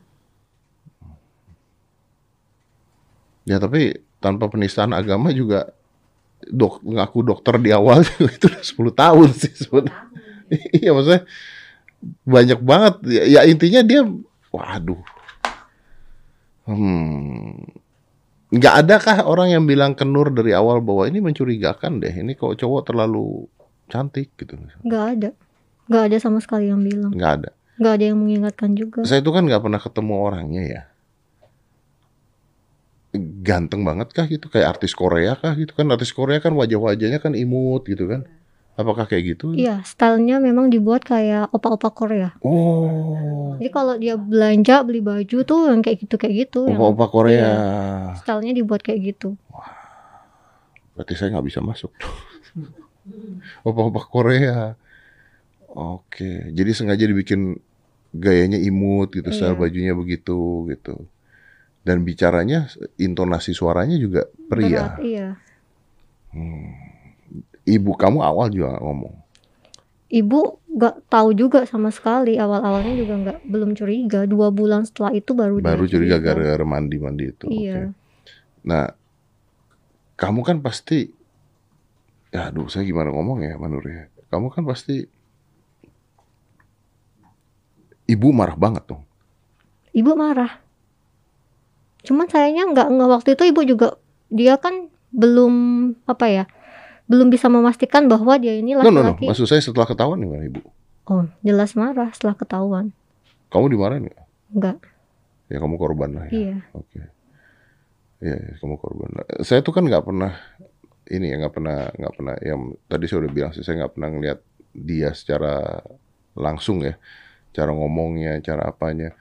[SPEAKER 1] Ya tapi tanpa penistaan agama juga dok ngaku dokter di awal itu udah 10 tahun sih sebenarnya.
[SPEAKER 4] Tahun.
[SPEAKER 1] Iya maksudnya banyak banget. Ya, ya intinya dia, waduh. Hmm. Nggak ada kah orang yang bilang ke Nur dari awal bahwa ini mencurigakan deh. Ini kok cowok terlalu cantik gitu.
[SPEAKER 2] nggak ada nggak ada sama sekali yang bilang
[SPEAKER 1] Nggak ada.
[SPEAKER 2] nggak ada yang mengingatkan juga
[SPEAKER 1] Saya itu kan nggak pernah ketemu orangnya ya. Ganteng banget kah gitu? Kayak artis Korea kah gitu kan? Artis Korea kan wajah-wajahnya kan imut gitu kan? Apakah kayak gitu?
[SPEAKER 2] iya stylenya memang dibuat kayak opa-opa Korea
[SPEAKER 1] Oh.
[SPEAKER 2] jadi kalau dia belanja beli baju tuh yang kayak gitu kayak gitu
[SPEAKER 1] Opa-opa Korea.
[SPEAKER 2] stylenya dibuat kayak gitu
[SPEAKER 1] Berarti saya nggak bisa masuk. Opa-opa Korea. Oke, jadi sengaja dibikin gayanya imut gitu, style
[SPEAKER 2] Iya.
[SPEAKER 1] bajunya begitu gitu. Dan bicaranya, intonasi suaranya juga pria.
[SPEAKER 2] Berat, iya
[SPEAKER 1] Ibu kamu awal juga ngomong.
[SPEAKER 2] ibu nggak tahu juga sama sekali awal-awalnya juga nggak belum curiga dua bulan setelah itu baru
[SPEAKER 1] Baru curiga gara-gara mandi-mandi itu.
[SPEAKER 2] iya
[SPEAKER 1] Oke. Nah, kamu kan pasti, ya aduh saya gimana ngomong ya Manur ya. Kamu kan pasti, ibu marah banget dong.
[SPEAKER 2] ibu marah cuman sayangnya nggak nggak waktu itu ibu juga dia kan belum apa ya belum bisa memastikan bahwa dia ini
[SPEAKER 1] No, no, no.
[SPEAKER 2] laki-laki
[SPEAKER 1] Maksud saya setelah ketahuan gimana ibu?
[SPEAKER 2] oh jelas marah setelah ketahuan
[SPEAKER 1] Kamu dimarahin nggak?
[SPEAKER 2] nggak
[SPEAKER 1] Ya kamu korban lah ya.
[SPEAKER 2] iya
[SPEAKER 1] Oke. Iya, ya, kamu korban. lah. Saya tuh kan nggak pernah ini ya nggak pernah nggak pernah yang tadi saya udah bilang sih saya nggak pernah ngeliat dia secara langsung ya, cara ngomongnya, cara apanya.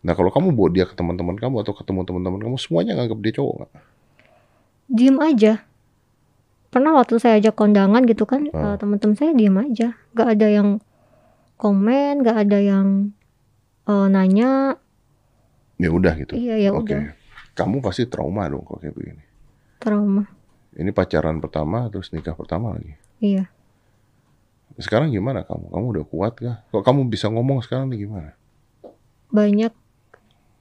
[SPEAKER 1] Nah kalau kamu bawa dia ke teman-teman kamu atau ketemu teman-teman kamu semuanya nganggap dia cowok nggak?
[SPEAKER 2] diem aja pernah waktu saya ajak kondangan gitu kan
[SPEAKER 1] Ah.
[SPEAKER 2] eh, teman-teman saya diem aja nggak ada yang komen nggak ada yang eh, nanya
[SPEAKER 1] Ya udah gitu.
[SPEAKER 2] iya ya
[SPEAKER 1] Oke.
[SPEAKER 2] udah
[SPEAKER 1] Kamu pasti trauma dong kalau kayak begini.
[SPEAKER 2] trauma
[SPEAKER 1] Ini pacaran pertama terus nikah pertama lagi.
[SPEAKER 2] iya
[SPEAKER 1] Sekarang gimana kamu? Kamu udah kuat kah? Kok kamu bisa ngomong sekarang nih gimana?
[SPEAKER 2] banyak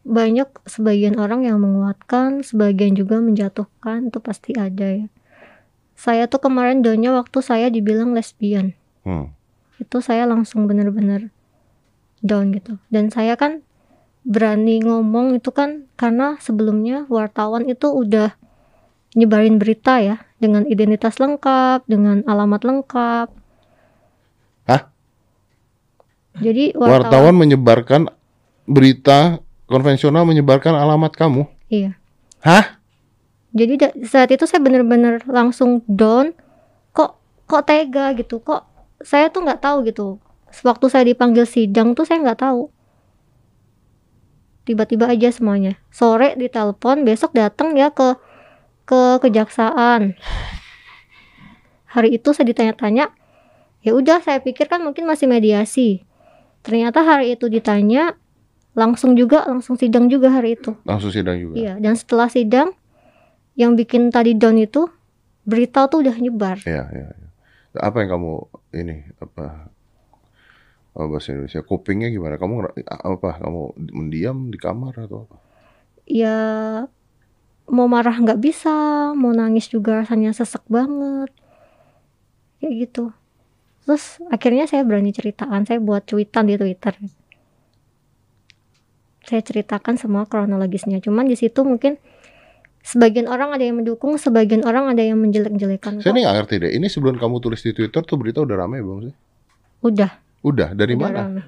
[SPEAKER 2] banyak sebagian orang yang menguatkan sebagian juga menjatuhkan itu pasti ada ya saya tuh kemarin donya waktu saya dibilang lesbian
[SPEAKER 1] Hmm.
[SPEAKER 2] itu saya langsung bener-bener down gitu dan saya kan berani ngomong itu kan karena sebelumnya wartawan itu udah nyebarin berita ya dengan identitas lengkap dengan alamat lengkap
[SPEAKER 1] Hah?
[SPEAKER 2] jadi
[SPEAKER 1] Wartawan
[SPEAKER 2] wartawan,
[SPEAKER 1] menyebarkan berita konvensional menyebarkan alamat kamu.
[SPEAKER 2] iya
[SPEAKER 1] Hah?
[SPEAKER 2] Jadi saat itu saya bener-bener langsung down. Kok kok tega gitu? Kok saya tuh nggak tahu gitu. Waktu saya dipanggil sidang tuh saya nggak tahu. Tiba-tiba aja semuanya. Sore ditelepon besok datang ya ke ke kejaksaan. Hari itu saya ditanya-tanya ya udah saya pikir kan mungkin masih mediasi. Ternyata hari itu ditanya langsung juga langsung sidang juga hari itu.
[SPEAKER 1] Langsung sidang juga.
[SPEAKER 2] Iya, dan setelah sidang yang bikin tadi down itu berita tuh udah nyebar.
[SPEAKER 1] Iya, iya, iya. Apa yang kamu ini apa apa bahasa Indonesia kupingnya gimana? Kamu apa? Kamu mendiam di kamar atau apa?
[SPEAKER 2] Ya mau marah nggak bisa, mau nangis juga rasanya sesek banget. Kayak gitu. Terus akhirnya saya berani ceritakan, saya buat cuitan di Twitter. Saya ceritakan semua kronologisnya. Cuman di situ mungkin sebagian orang ada yang mendukung, sebagian orang ada yang menjelek-jelekan.
[SPEAKER 1] Saya ini nggak ngerti deh. Ini sebelum kamu tulis di Twitter tuh berita udah ramai belum sih?
[SPEAKER 2] Udah,
[SPEAKER 1] Udah. Dari
[SPEAKER 2] udah
[SPEAKER 1] mana?
[SPEAKER 2] rame.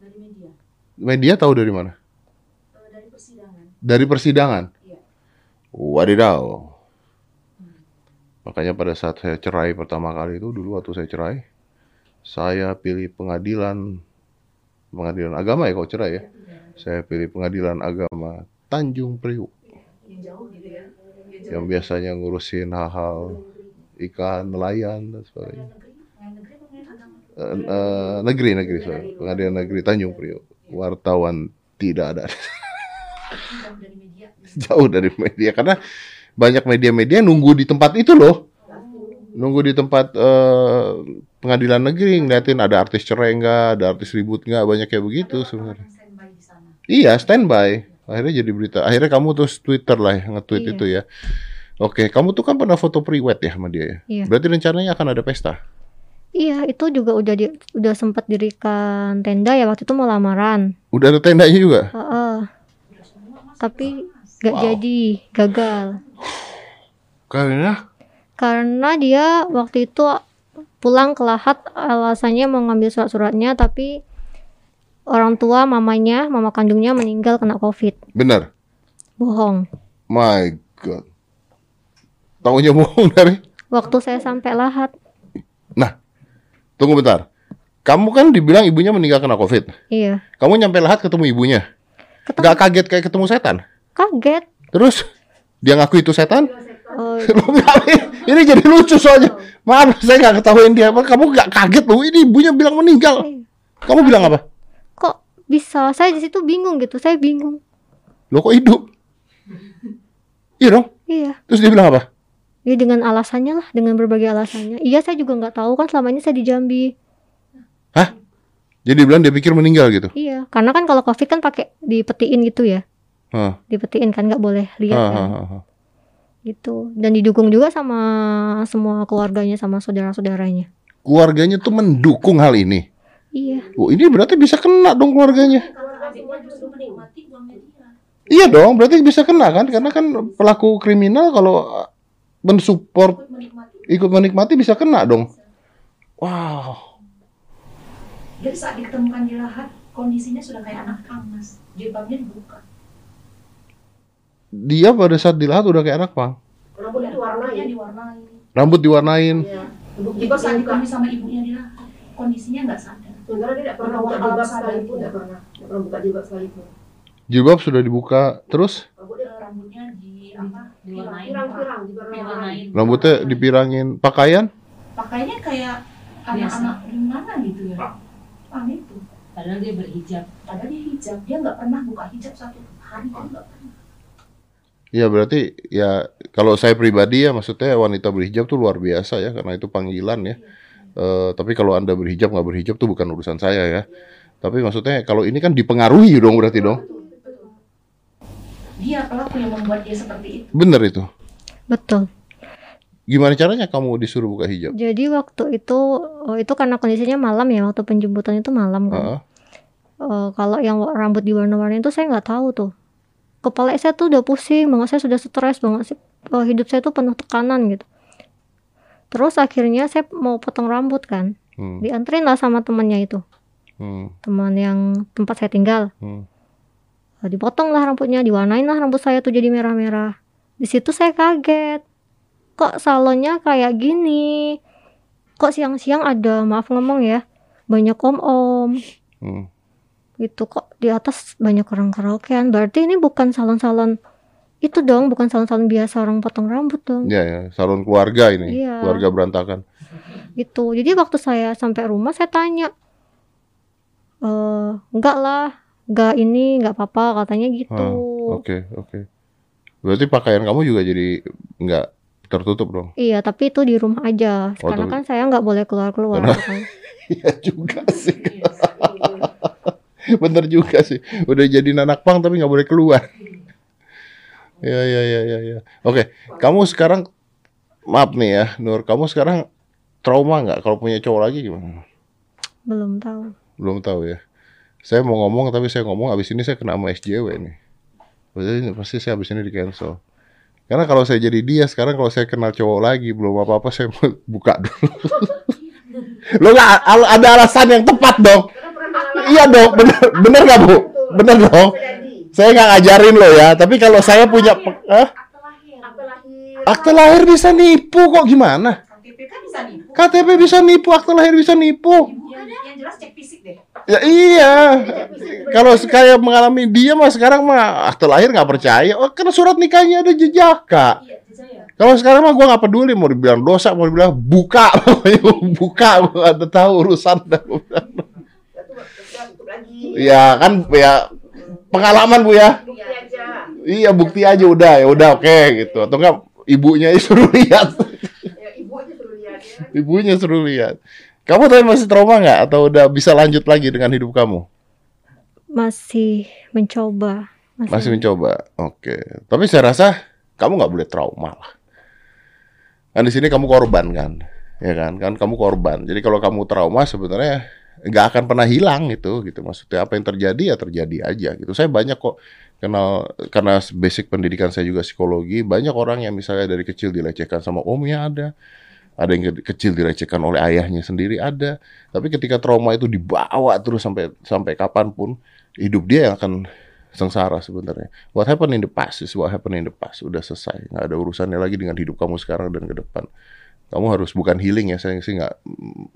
[SPEAKER 4] Dari media.
[SPEAKER 1] Media tahu dari mana?
[SPEAKER 4] Eh, dari persidangan.
[SPEAKER 1] Dari persidangan.
[SPEAKER 4] Iya.
[SPEAKER 1] Wadidaw. Makanya pada saat saya cerai pertama kali itu dulu waktu saya cerai, saya pilih pengadilan pengadilan agama ya kalau cerai ya. Saya pilih pengadilan agama Tanjung Priuk
[SPEAKER 4] Yang jauh gitu ya. Yang jauh.
[SPEAKER 1] yang biasanya ngurusin hal-hal ikan, nelayan dan sebagainya.
[SPEAKER 4] Negeri.
[SPEAKER 1] Eh, eh, negeri negeri sorry. pengadilan negeri Tanjung Priok wartawan tidak ada
[SPEAKER 4] Jauh dari media.
[SPEAKER 1] karena banyak media-media nunggu di tempat itu loh nunggu di tempat eh, pengadilan negeri ngeliatin ada artis cerai nggak ada artis ribut nggak banyak kayak begitu sebenarnya iya standby akhirnya jadi berita akhirnya kamu terus Twitter lah ya, nge-tweet
[SPEAKER 2] Iya.
[SPEAKER 1] itu ya oke kamu tuh kan pernah foto pre-wed ya sama dia ya
[SPEAKER 2] Iya.
[SPEAKER 1] berarti rencananya akan ada pesta
[SPEAKER 2] Iya, itu juga udah di, udah sempat dirikan tenda ya waktu itu mau lamaran.
[SPEAKER 1] udah ada tendanya juga
[SPEAKER 2] Heeh. Tapi gak
[SPEAKER 1] Wow.
[SPEAKER 2] jadi, gagal.
[SPEAKER 1] karena
[SPEAKER 2] Karena dia waktu itu pulang ke Lahat alasannya mau ngambil surat-suratnya tapi orang tua mamanya, mama kandungnya meninggal kena Covid.
[SPEAKER 1] benar.
[SPEAKER 2] Bohong.
[SPEAKER 1] my god. Tahunya bohong dari?
[SPEAKER 2] Waktu saya sampai Lahat.
[SPEAKER 1] tunggu bentar. Kamu kan dibilang ibunya meninggal kena covid.
[SPEAKER 2] Iya.
[SPEAKER 1] kamu nyampe lahat ketemu ibunya?
[SPEAKER 2] Ketemu.
[SPEAKER 1] Nggak kaget kayak ketemu setan?
[SPEAKER 2] Kaget.
[SPEAKER 1] terus? Dia ngaku itu setan?
[SPEAKER 2] Oh,
[SPEAKER 1] ini jadi lucu soalnya. Maaf saya nggak ketahuin dia kamu nggak kaget loh. Ini ibunya bilang meninggal.
[SPEAKER 2] Iya.
[SPEAKER 1] kamu bilang apa
[SPEAKER 2] bisa? Saya di situ bingung gitu. Saya bingung.
[SPEAKER 1] lo kok hidup iya dong
[SPEAKER 2] Iya.
[SPEAKER 1] terus dia bilang apa
[SPEAKER 2] Ya dengan alasannya lah, dengan berbagai alasannya. Iya saya juga nggak tahu kan selama ini saya di Jambi.
[SPEAKER 1] jadi dia bilang dia pikir meninggal gitu
[SPEAKER 2] Iya, karena kan kalau covid kan pakai dipetiin gitu ya,
[SPEAKER 1] Hah,
[SPEAKER 2] dipetiin kan nggak boleh lihat
[SPEAKER 1] hah,
[SPEAKER 2] kan,
[SPEAKER 1] hah, hah.
[SPEAKER 2] gitu. Dan didukung juga sama semua keluarganya sama saudara-saudaranya.
[SPEAKER 1] keluarganya tuh mendukung hal ini
[SPEAKER 2] Iya,
[SPEAKER 1] oh ini berarti bisa kena dong keluarganya iya dong berarti bisa kena kan karena kan pelaku kriminal kalau uh, mensupport
[SPEAKER 4] Ikut menikmati.
[SPEAKER 1] bisa kena dong wow
[SPEAKER 4] Jadi saat ditemukan di lahat, kondisinya sudah kayak anak pang, mas. Jilbabnya dibuka.
[SPEAKER 1] dia pada saat dilahat udah kayak anak pang
[SPEAKER 5] Rambutnya
[SPEAKER 4] Rambutnya
[SPEAKER 5] diwarnai.
[SPEAKER 4] diwarnai.
[SPEAKER 1] rambut diwarnain
[SPEAKER 5] Iya.
[SPEAKER 4] Juga saat ditemui sama ibunya di lahat, kondisinya nggak sadar.
[SPEAKER 5] Sementara dia tidak pernah buka jilbab sekalipun, tidak pernah. Tidak pernah buka jilbab sekalipun.
[SPEAKER 1] jilbab sudah dibuka terus
[SPEAKER 5] Rambutnya
[SPEAKER 4] di apa?
[SPEAKER 5] Pirang-pirang,
[SPEAKER 1] rambutnya dipirangin pakaian
[SPEAKER 4] Pakainya kayak anak-anak gimana gitu ya. Pang itu.
[SPEAKER 6] Padahal dia berhijab.
[SPEAKER 4] Padahal dia hijab, dia nggak pernah buka hijab satu hari pun nggak pernah.
[SPEAKER 1] ya berarti ya kalau saya pribadi ya maksudnya wanita berhijab tuh luar biasa ya karena itu panggilan ya Eh, tapi kalau anda berhijab nggak berhijab tuh bukan urusan saya ya tapi maksudnya kalau ini kan dipengaruhi dong berarti dong
[SPEAKER 4] Dia pelaku yang membuat dia seperti itu.
[SPEAKER 1] bener itu
[SPEAKER 2] betul.
[SPEAKER 1] gimana caranya kamu disuruh buka hijab
[SPEAKER 2] Jadi waktu itu, oh, itu karena kondisinya malam ya, waktu penjemputan itu malam kan.
[SPEAKER 1] Heeh.
[SPEAKER 2] Eh, kalau yang rambut diwarna-warni itu saya nggak tahu tuh. Kepala saya tuh udah pusing banget, saya sudah stres banget sih. Eh, hidup saya tuh penuh tekanan gitu. Terus akhirnya saya mau potong rambut kan,
[SPEAKER 1] Hmm,
[SPEAKER 2] dianterin lah sama temannya itu,
[SPEAKER 1] hmm,
[SPEAKER 2] teman yang tempat saya tinggal.
[SPEAKER 1] hmm.
[SPEAKER 2] Eh, Dipotong lah rambutnya, diwarnain lah rambut saya tuh jadi merah-merah. Di situ saya kaget, kok salonnya kayak gini? Kok siang-siang ada, maaf ngomong ya, banyak om-om
[SPEAKER 1] hmm.
[SPEAKER 2] gitu kok di atas banyak orang karaokean berarti ini bukan salon-salon itu dong bukan salon-salon biasa orang potong rambut dong
[SPEAKER 1] ya ya salon keluarga ini
[SPEAKER 2] Iya.
[SPEAKER 1] keluarga berantakan
[SPEAKER 2] gitu jadi waktu saya sampai rumah saya tanya eh enggak lah enggak ini enggak apa-apa katanya gitu
[SPEAKER 1] Oke, oke. Berarti pakaian kamu juga jadi nggak tertutup dong?
[SPEAKER 2] iya tapi itu di rumah aja
[SPEAKER 1] Oh,
[SPEAKER 2] karena
[SPEAKER 1] tapi-
[SPEAKER 2] kan saya nggak boleh keluar-keluar
[SPEAKER 1] Kenapa?
[SPEAKER 2] kan.
[SPEAKER 1] Iya juga sih. Bener juga sih. Udah jadi nanak pang tapi nggak boleh keluar. Ya, ya, ya, ya, ya. Oke, kamu sekarang maaf nih ya, Nur. Kamu sekarang trauma nggak kalau punya cowok lagi gimana?
[SPEAKER 2] belum tahu
[SPEAKER 1] Belum tahu ya. Saya mau ngomong tapi saya ngomong abis ini saya kena sama SJW nih. Berarti pasti saya abis ini di cancel. Karena kalau saya jadi dia sekarang kalau saya kenal cowok lagi belum apa-apa saya mau buka dulu. Lo nggak al- ada alasan yang tepat dong. Iya dong, bener bener nggak bu? Bener dong. Saya nggak ngajarin lo ya, tapi kalau saya punya Hah?
[SPEAKER 4] Akte lahir.
[SPEAKER 5] Akte lahir.
[SPEAKER 1] akte lahir bisa nipu kok gimana?
[SPEAKER 4] KTP kan bisa nipu.
[SPEAKER 1] KTP bisa nipu, akte lahir bisa nipu.
[SPEAKER 4] Yang, yang jelas cek fisik deh.
[SPEAKER 1] Ya iya. Kalau kayak mengalami dia mah sekarang mah akte lahir nggak percaya. Oh, karena surat nikahnya ada jejak kak.
[SPEAKER 4] Iya, saya.
[SPEAKER 1] Kalau sekarang mah gue nggak peduli mau dibilang dosa, mau dibilang buka, buka, gue nggak tahu urusan. dah.
[SPEAKER 5] Ya, ya, lagi.
[SPEAKER 1] Ya kan, ya pengalaman bu ya.
[SPEAKER 5] Bukti aja.
[SPEAKER 1] Iya bukti aja udah, ya udah oke gitu. Atau enggak ibunya suruh lihat,
[SPEAKER 5] Ya, ibu aja suruh lihat ya.
[SPEAKER 1] ibunya suruh lihat. Kamu tapi masih trauma nggak? Atau udah bisa lanjut lagi dengan hidup kamu?
[SPEAKER 2] Masih mencoba.
[SPEAKER 1] Masih mencoba. Oke. Tapi saya rasa kamu nggak boleh trauma lah. Kan di sini kamu korban kan, ya kan? Kan kamu korban. Jadi kalau kamu trauma sebenarnya nggak akan pernah hilang itu, gitu. Maksudnya apa yang terjadi ya terjadi aja gitu. Saya banyak kok kenal karena basic pendidikan saya juga psikologi. Banyak orang yang misalnya dari kecil dilecehkan sama omnya ada, ada yang ke- kecil dilecehkan oleh ayahnya sendiri ada. Tapi ketika trauma itu dibawa terus sampai sampai kapan pun, hidup dia yang akan sengsara sebenarnya. What happened in the past is what happened in the past. Udah selesai. Nggak ada urusannya lagi dengan hidup kamu sekarang dan ke depan. Kamu harus bukan healing ya, saya sih nggak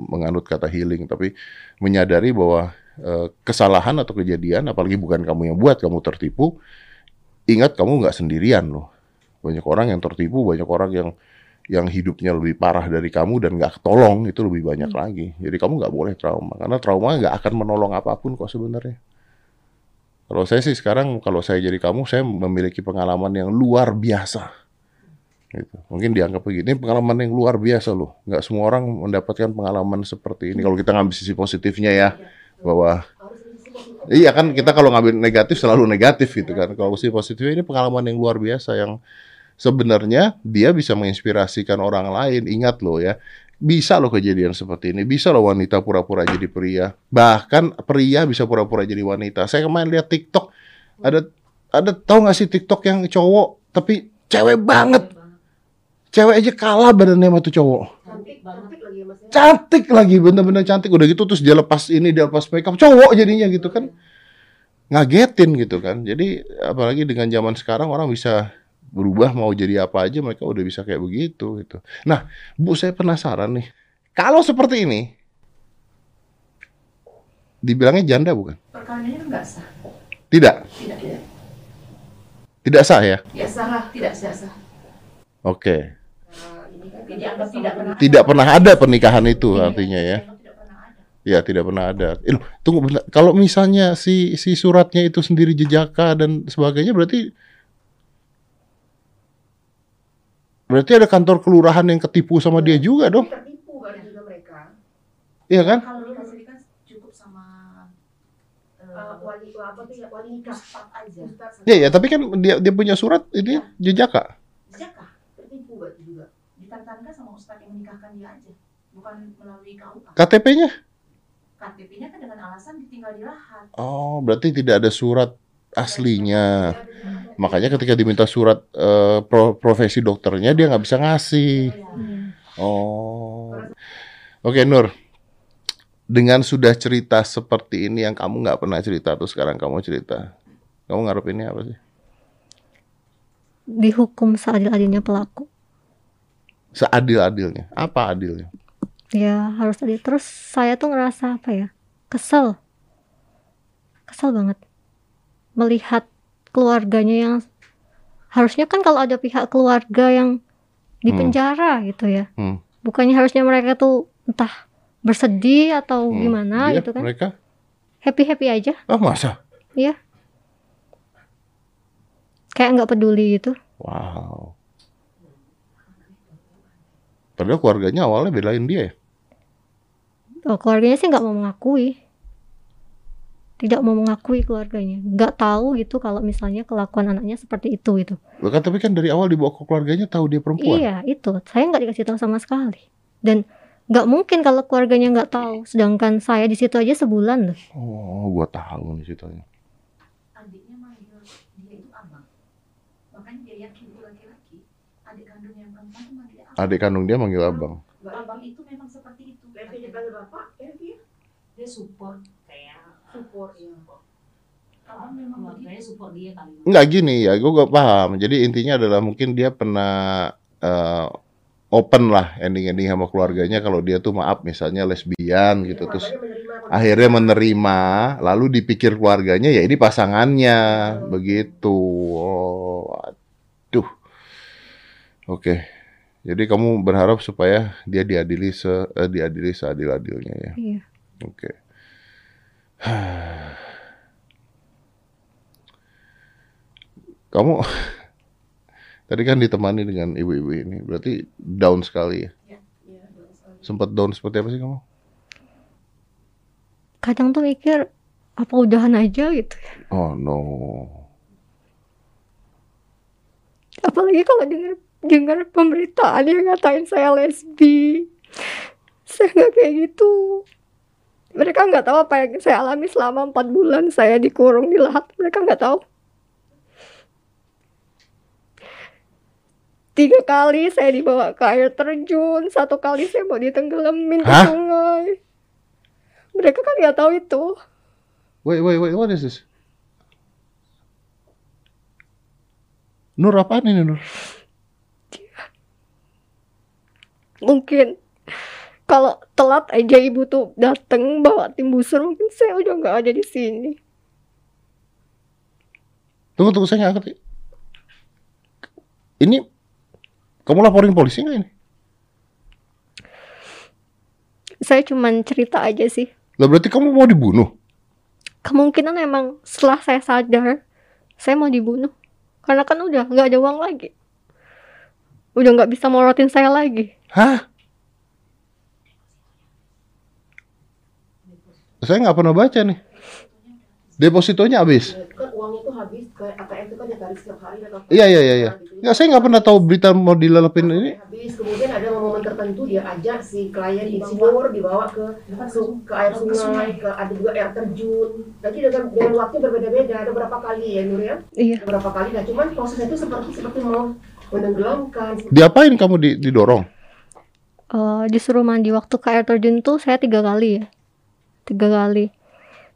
[SPEAKER 1] menganut kata healing, tapi menyadari bahwa eh, kesalahan atau kejadian, apalagi bukan kamu yang buat, kamu tertipu, ingat kamu nggak sendirian loh. Banyak orang yang tertipu, banyak orang yang yang hidupnya lebih parah dari kamu dan nggak ketolong itu lebih banyak lagi. Jadi kamu nggak boleh trauma, karena trauma nggak akan menolong apa pun kok sebenarnya. Kalau saya sih sekarang kalau saya jadi kamu, saya memiliki pengalaman yang luar biasa. Gitu. Mungkin dianggap begini, ini pengalaman yang luar biasa loh. Nggak semua orang mendapatkan pengalaman seperti ini. Kalau kita ngambil sisi positifnya ya, bahwa iya kan kita kalau ngambil negatif selalu negatif gitu kan. Kalau sisi positifnya ini pengalaman yang luar biasa yang sebenarnya dia bisa menginspirasikan orang lain. Ingat loh ya, bisa loh kejadian seperti ini. Bisa loh wanita pura-pura jadi pria. Bahkan pria bisa pura-pura jadi wanita. Saya kemarin lihat TikTok ada ada tahu nggak sih TikTok yang cowok tapi cewek banget. Cewek aja kalah badannya sama tuh cowok.
[SPEAKER 5] Cantik, cantik lagi ya mas ya.
[SPEAKER 1] Cantik lagi, bener-bener cantik. Udah gitu terus dia lepas ini, dia lepas makeup. Cowok jadinya gitu kan. Ngagetin gitu kan. Jadi apalagi dengan zaman sekarang orang bisa berubah mau jadi apa aja mereka udah bisa kayak begitu gitu. Nah, Bu saya penasaran nih. Kalau seperti ini dibilangnya janda bukan?
[SPEAKER 4] Perkawinannya kan nggak sah.
[SPEAKER 1] Tidak,
[SPEAKER 4] Tidak, tidak.
[SPEAKER 1] tidak sah ya.
[SPEAKER 4] Ya sah, tidak sah, sah.
[SPEAKER 1] Oke.
[SPEAKER 4] Dianggap tidak pernah.
[SPEAKER 1] Tidak pernah ada pernikahan itu artinya ya.
[SPEAKER 4] Memang tidak pernah ada.
[SPEAKER 1] Ya, tidak pernah ada. Eh, loh, tunggu bentar. Kalau misalnya si si suratnya itu sendiri jejaka dan sebagainya berarti berarti ada kantor kelurahan yang ketipu sama dia juga dong.
[SPEAKER 5] tertipu kali juga mereka.
[SPEAKER 1] Iya kan?
[SPEAKER 4] Kalau nikah sendiri kan cukup sama
[SPEAKER 5] Eh,
[SPEAKER 4] eh,
[SPEAKER 5] wali apa tuh ya wali nikah.
[SPEAKER 4] ustad aja.
[SPEAKER 5] Ustaz
[SPEAKER 1] Iya, ya, tapi kan dia dia punya surat ini jejaka.
[SPEAKER 4] Jaka
[SPEAKER 5] tertipu berarti juga.
[SPEAKER 4] ditantankan sama dia aja, bukan melalui KUA.
[SPEAKER 1] KTP-nya?
[SPEAKER 4] KTP-nya kan dengan alasan ditinggal di lahat.
[SPEAKER 1] Oh, berarti tidak ada surat aslinya. Makanya ketika diminta surat eh, pro- profesi dokternya dia nggak bisa ngasih. Oh. Oke Nur, dengan sudah cerita seperti ini yang kamu nggak pernah cerita tuh sekarang kamu cerita, kamu ngarep ini apa sih?
[SPEAKER 2] Dihukum seadil-adilnya pelaku.
[SPEAKER 1] Seadil-adilnya. Apa adilnya?
[SPEAKER 2] Ya harus adil. Terus saya tuh ngerasa apa ya? Kesel. Kesel banget. Melihat keluarganya yang harusnya kan kalau ada pihak keluarga yang di
[SPEAKER 1] Hmm.
[SPEAKER 2] gitu ya.
[SPEAKER 1] Hmm.
[SPEAKER 2] Bukannya harusnya mereka tuh entah bersedih atau
[SPEAKER 1] Hmm.
[SPEAKER 2] gimana
[SPEAKER 1] Dia,
[SPEAKER 2] gitu kan.
[SPEAKER 1] Mereka?
[SPEAKER 2] Happy-happy aja.
[SPEAKER 1] Oh masa?
[SPEAKER 2] Iya. Kayak nggak peduli gitu.
[SPEAKER 1] Wow. Padahal keluarganya awalnya belain dia ya.
[SPEAKER 2] Oh, keluarganya sih nggak mau mengakui. Tidak mau mengakui keluarganya. Nggak tahu gitu kalau misalnya kelakuan anaknya seperti itu gitu.
[SPEAKER 1] Loh kan tapi kan dari awal dibawa ke keluarganya tahu dia perempuan.
[SPEAKER 2] Iya, itu. Saya nggak dikasih tahu sama sekali. Dan nggak mungkin kalau keluarganya nggak tahu. Sedangkan saya di situ aja sebulan loh.
[SPEAKER 1] Oh, gua tahu nih ceritanya.
[SPEAKER 4] Adiknya manggil dia itu abang. Makanya dia yakin itu laki-laki. Adik kandung yang perempuan itu manggil dia abang.
[SPEAKER 1] Adik kandung dia manggil abang.
[SPEAKER 4] Abang itu memang seperti itu.
[SPEAKER 5] Levi dipanggil bapak, Levi ya?
[SPEAKER 6] dia support kayak
[SPEAKER 5] Support ya.
[SPEAKER 4] Abang memang
[SPEAKER 6] keluarganya
[SPEAKER 4] begitu.
[SPEAKER 6] support dia kali
[SPEAKER 1] Enggak gini ya, gua gak paham. Jadi intinya adalah mungkin dia pernah eh, open lah ending-ending sama keluarganya kalau dia tuh maaf misalnya lesbian gitu terus
[SPEAKER 5] Keluarganya menerima
[SPEAKER 1] akhirnya menerima lalu dipikir keluarganya ya ini pasangannya begitu oh aduh Oke. Jadi kamu berharap supaya dia diadili se eh, diadili seadil-adilnya ya.
[SPEAKER 2] Iya.
[SPEAKER 1] Oke. Kamu tadi kan ditemani dengan ibu-ibu ini, berarti down sekali ya?
[SPEAKER 5] Iya, sekali.
[SPEAKER 1] Sempat down seperti apa sih kamu?
[SPEAKER 2] Kadang tuh mikir apa udahan aja gitu.
[SPEAKER 1] Oh no.
[SPEAKER 2] Apalagi kalau dengar dengar pemberitaan yang ngatain saya lesbi. Saya nggak kayak gitu. Mereka nggak tahu apa yang saya alami selama empat bulan saya dikurung di lahat. Mereka nggak tahu. Tiga kali saya dibawa ke air terjun, satu kali saya mau ditenggelamin ke sungai. Mereka kan nggak tahu itu.
[SPEAKER 1] Wait, wait, wait, what is this? Nur apaan ini Nur?
[SPEAKER 2] Mungkin kalau telat aja ibu tuh dateng bawa tim busur mungkin saya udah nggak ada di sini
[SPEAKER 1] Tunggu, tunggu, saya nggak ngerti. Ini, kamu laporin polisi nggak ini?
[SPEAKER 2] saya cuman cerita aja sih
[SPEAKER 1] Lah berarti kamu mau dibunuh?
[SPEAKER 2] kemungkinan emang setelah saya sadar saya mau dibunuh karena kan udah nggak ada uang lagi udah nggak bisa morotin saya lagi
[SPEAKER 1] Hah? Saya nggak pernah baca nih. Depositonya habis.
[SPEAKER 5] Itu kan tuh habis kayak ATM itu kan ditarik setiap hari dan apa-
[SPEAKER 1] Iya, iya, iya, iya.
[SPEAKER 5] Gitu.
[SPEAKER 1] Nggak, saya nggak pernah tahu berita mau dilelepin ini.
[SPEAKER 5] habis kemudian ada momen tertentu dia ajak si klien insinyur dibawa ke ke air sungai ke ada juga air terjun nanti dengan dengan waktu berbeda-beda ada berapa kali ya Nur ya
[SPEAKER 2] iya
[SPEAKER 5] berapa kali nah cuman prosesnya itu seperti seperti mau menenggelamkan
[SPEAKER 1] Diapain kamu di, didorong?
[SPEAKER 2] Eh, disuruh mandi waktu ke air terjun tuh saya tiga kali ya. Tiga kali.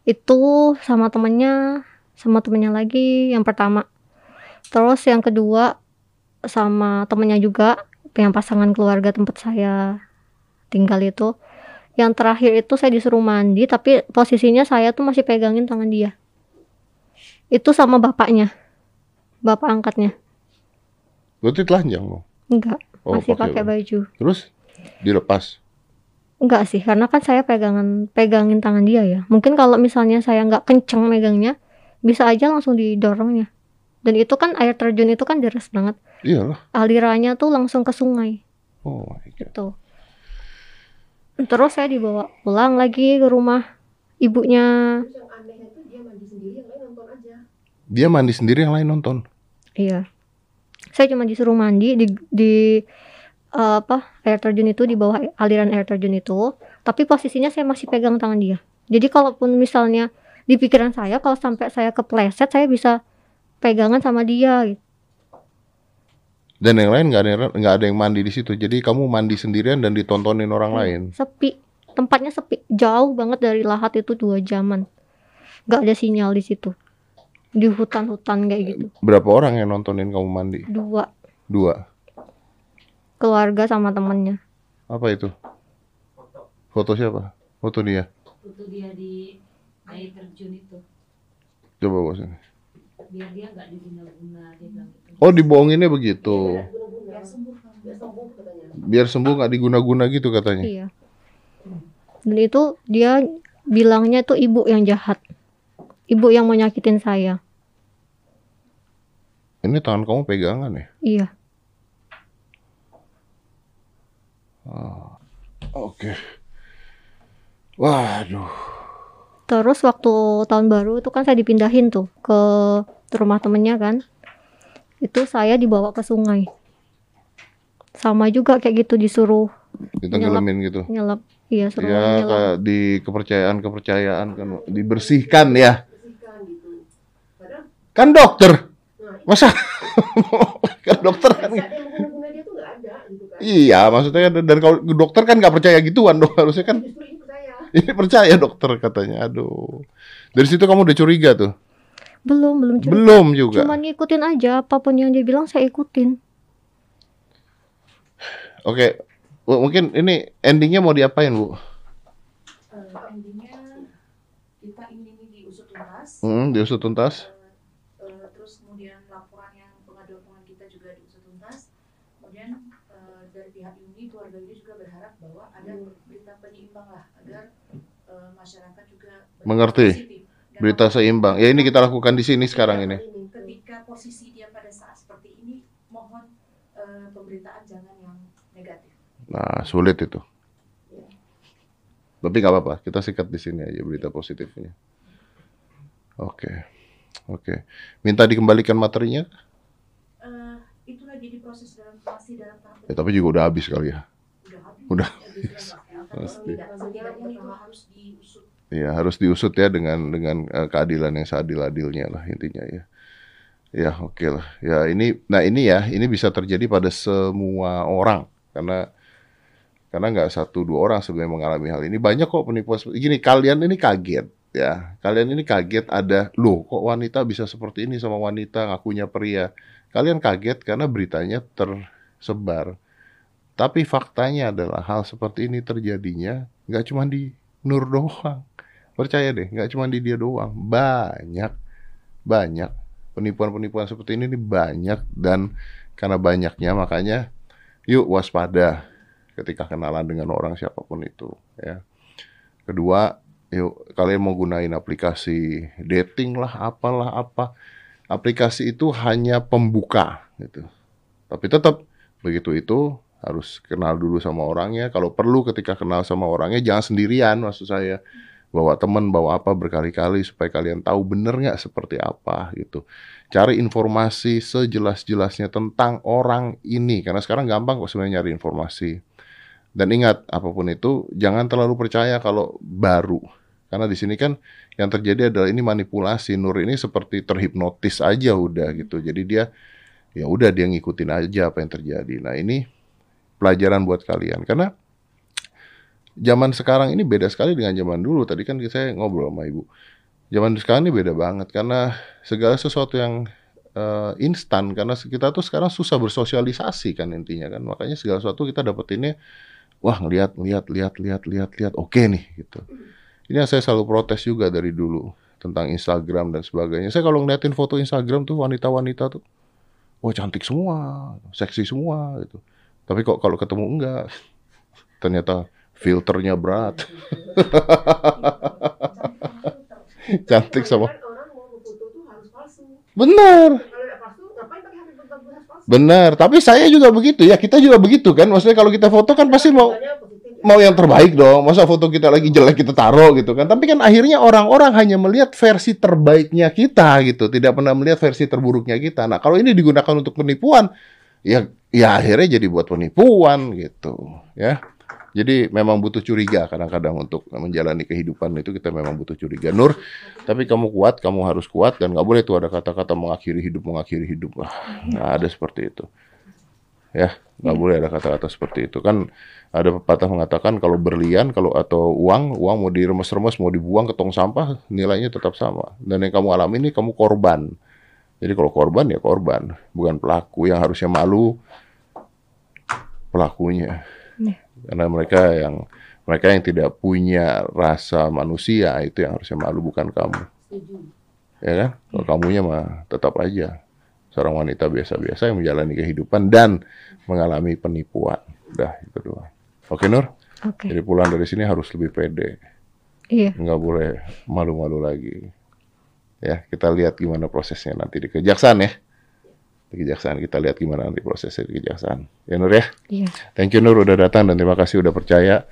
[SPEAKER 2] Itu sama temennya sama temennya lagi yang pertama. Terus yang kedua sama temennya juga yang pasangan keluarga tempat saya tinggal itu. Yang terakhir itu saya disuruh mandi tapi posisinya saya tuh masih pegangin tangan dia. Itu sama bapaknya bapak angkatnya.
[SPEAKER 1] Berarti telanjang loh.
[SPEAKER 2] enggak
[SPEAKER 1] Oh,
[SPEAKER 2] masih
[SPEAKER 1] pakai
[SPEAKER 2] pakai baju.
[SPEAKER 1] Terus dilepas.
[SPEAKER 2] Enggak sih, karena kan saya pegangan pegangin tangan dia ya. Mungkin kalau misalnya saya nggak kenceng megangnya, bisa aja langsung didorongnya. Dan itu kan air terjun itu kan deras banget.
[SPEAKER 1] Iyalah.
[SPEAKER 2] Alirannya tuh langsung ke sungai
[SPEAKER 1] Oh my God.
[SPEAKER 2] gitu. Terus saya dibawa pulang lagi ke rumah ibunya.
[SPEAKER 5] terus yang anehnya itu dia mandi sendiri yang lain nonton aja
[SPEAKER 1] Dia mandi sendiri yang lain nonton.
[SPEAKER 2] Iya. Saya cuma disuruh mandi di di eh, apa air terjun itu di bawah aliran air terjun itu, tapi posisinya saya masih pegang tangan dia. Jadi kalaupun misalnya di pikiran saya kalau sampai saya kepleset saya bisa pegangan sama dia gitu.
[SPEAKER 1] Dan yang lain nggak ada nggak ada yang mandi di situ. Jadi kamu mandi sendirian dan ditontonin orang lain.
[SPEAKER 2] Sepi. Tempatnya sepi. Jauh banget dari lahat itu dua jaman. Gak ada sinyal di situ. Di hutan-hutan kayak gitu.
[SPEAKER 1] Berapa orang yang nontonin kamu mandi?
[SPEAKER 2] Dua
[SPEAKER 1] Dua.
[SPEAKER 2] Keluarga sama temennya.
[SPEAKER 1] Apa itu? Foto siapa? Foto dia.
[SPEAKER 6] Itu dia di air terjun itu.
[SPEAKER 1] Coba bawa sini.
[SPEAKER 6] Biar dia nggak diguna-guna dia bilang gitu.
[SPEAKER 1] Oh dibohonginnya begitu.
[SPEAKER 5] guna-guna
[SPEAKER 6] Biar sembuh
[SPEAKER 5] biar sembuh katanya
[SPEAKER 1] Biar sembuh nggak diguna-guna gitu katanya.
[SPEAKER 2] Iya. Dan itu dia bilangnya tuh ibu yang jahat. Ibu yang mau nyakitin saya.
[SPEAKER 1] Ini tangan kamu pegangan ya?
[SPEAKER 2] Iya.
[SPEAKER 1] Oke. Waduh.
[SPEAKER 2] Terus waktu tahun baru itu kan saya dipindahin tuh ke rumah temennya kan. Itu saya dibawa ke sungai. Sama juga kayak gitu disuruh
[SPEAKER 1] Ditenggelamin gitu.
[SPEAKER 2] nyelap. Iya, suruh
[SPEAKER 1] Ya
[SPEAKER 2] nyelap.
[SPEAKER 1] kayak di kepercayaan-kepercayaan kan dibersihkan ya.
[SPEAKER 5] gitu
[SPEAKER 1] Kan dokter. Masa kan dokter kan
[SPEAKER 5] gitu kan
[SPEAKER 1] Iya, maksudnya kan- dan kalau dokter kan nggak percaya gituan dong harusnya kan
[SPEAKER 5] justru ini percaya
[SPEAKER 1] ini percaya dokter katanya. Aduh. Dari situ kamu udah curiga tuh?
[SPEAKER 2] Belum, belum cuma,
[SPEAKER 1] Belum juga.
[SPEAKER 2] Cuman ngikutin aja apa pun yang dia bilang saya ikutin.
[SPEAKER 1] Oke. Bu, mungkin ini endingnya mau diapain, Bu?
[SPEAKER 4] Eh, endingnya kita ingin ini diusut tuntas
[SPEAKER 1] Hmm, diusut tuntas.
[SPEAKER 4] Eh, terus kemudian laporan yang pengaduan pengaduan kita juga diusut tuntas kemudian ada berita penyeimbang lah agar eh, masyarakat juga berpikir
[SPEAKER 1] Mengerti. Berita seimbang. Ya ini kita lakukan di sini sekarang ini.
[SPEAKER 4] ketika posisi dia pada saat seperti ini mohon eh, pemberitaan jangan yang negatif
[SPEAKER 1] Nah, sulit itu. Tapi nggak apa-apa, kita sikat di sini aja berita positifnya. Oke, oke. Minta dikembalikan materinya?
[SPEAKER 4] Eh, itulah jadi proses dalam masih dalam tahap
[SPEAKER 1] Ya, tapi juga udah habis kali ya.
[SPEAKER 4] udah habis
[SPEAKER 1] Udah.
[SPEAKER 4] Tapi
[SPEAKER 1] Pasti.
[SPEAKER 4] itu harus diusut
[SPEAKER 1] Ya harus diusut ya dengan dengan eh, keadilan yang seadil-adilnya lah intinya ya. Ya oke lah. Ya ini, nah ini ya ini bisa terjadi pada semua orang. Karena karena nggak satu dua orang sebenarnya mengalami hal ini. Banyak kok penipuan gini kalian ini kaget ya. Kalian ini kaget ada loh kok wanita bisa seperti ini sama wanita ngakunya pria? Kalian kaget karena beritanya tersebar. Tapi faktanya adalah hal seperti ini terjadinya nggak cuma di Nur doang percaya deh nggak cuma di dia doang banyak banyak penipuan-penipuan seperti ini nih banyak dan karena banyaknya makanya yuk waspada ketika kenalan dengan orang siapa pun itu ya. Kedua yuk kalian mau gunain aplikasi dating lah apalah apa. Aplikasi itu hanya pembuka gitu. Tapi tetap begitu itu harus kenal dulu sama orangnya. Kalau perlu ketika kenal sama orangnya jangan sendirian maksud saya bawa teman bawa apa berkali-kali supaya kalian tahu bener nggak seperti apa gitu. Cari informasi sejelas-jelasnya tentang orang ini karena sekarang gampang kok sebenarnya nyari informasi. Dan ingat apa pun itu jangan terlalu percaya kalau baru. Karena di sini kan yang terjadi adalah ini manipulasi. Nur ini seperti terhipnotis aja udah gitu. Jadi dia ya udah dia ngikutin aja apa yang terjadi. Nah ini pelajaran buat kalian. Karena zaman sekarang ini beda sekali dengan zaman dulu. Tadi kan saya ngobrol sama ibu. Zaman sekarang ini beda banget karena segala sesuatu yang eh, instan. Karena kita tuh sekarang susah bersosialisasi kan intinya kan. Makanya segala sesuatu kita dapetinnya wah ngelihat ngelihat lihat lihat lihat lihat oke nih gitu. Ini yang saya selalu protes juga dari dulu tentang Instagram dan sebagainya. Saya kalau ngeliatin foto Instagram tuh wanita-wanita tuh wah cantik semua seksi semua gitu. Tapi kok kalau ketemu enggak? Ternyata filternya berat. Cantik sama
[SPEAKER 5] foto tuh harus palsu.
[SPEAKER 1] benar. Benar tapi saya juga begitu ya kita juga begitu kan? Maksudnya kalau kita foto kan pasti mau
[SPEAKER 5] positif.
[SPEAKER 1] mau yang terbaik dong. Masa foto kita lagi jelek kita taruh gitu kan? Tapi kan akhirnya orang-orang hanya melihat versi terbaiknya kita gitu tidak pernah melihat versi terburuknya kita. Nah kalau ini digunakan untuk penipuan ya ya akhirnya jadi buat penipuan gitu ya jadi memang butuh curiga kadang-kadang untuk menjalani kehidupan itu kita memang butuh curiga. Nur tapi kamu kuat kamu harus kuat dan nggak boleh tuh ada kata-kata mengakhiri hidup mengakhiri hidup. Wah, nggak ada seperti itu. Ya nggak boleh ada kata-kata seperti itu. Kan ada pepatah mengatakan kalau berlian kalau atau uang uang mau diremes-remes mau dibuang ke tong sampah nilainya tetap sama. Dan yang kamu alami ini kamu korban. Jadi kalau korban ya korban. Bukan pelaku yang harusnya malu pelakunya. Karena mereka yang mereka yang tidak punya rasa manusia itu yang harusnya malu bukan kamu.
[SPEAKER 6] Setuju.
[SPEAKER 1] ya kan? Kalau kamunya mah tetap aja seorang wanita biasa-biasa yang menjalani kehidupan dan mengalami penipuan. Udah itu doang. Oke Nur?
[SPEAKER 2] Oke.
[SPEAKER 1] jadi pulang dari sini harus lebih pede.
[SPEAKER 2] Iya.
[SPEAKER 1] nggak boleh malu-malu lagi. Ya kita lihat gimana prosesnya nanti di kejaksaan ya di kejaksaan kita lihat gimana nanti prosesnya di kejaksaan ya Nur ya
[SPEAKER 2] Iya.
[SPEAKER 1] Thank you Nur udah datang dan terima kasih udah percaya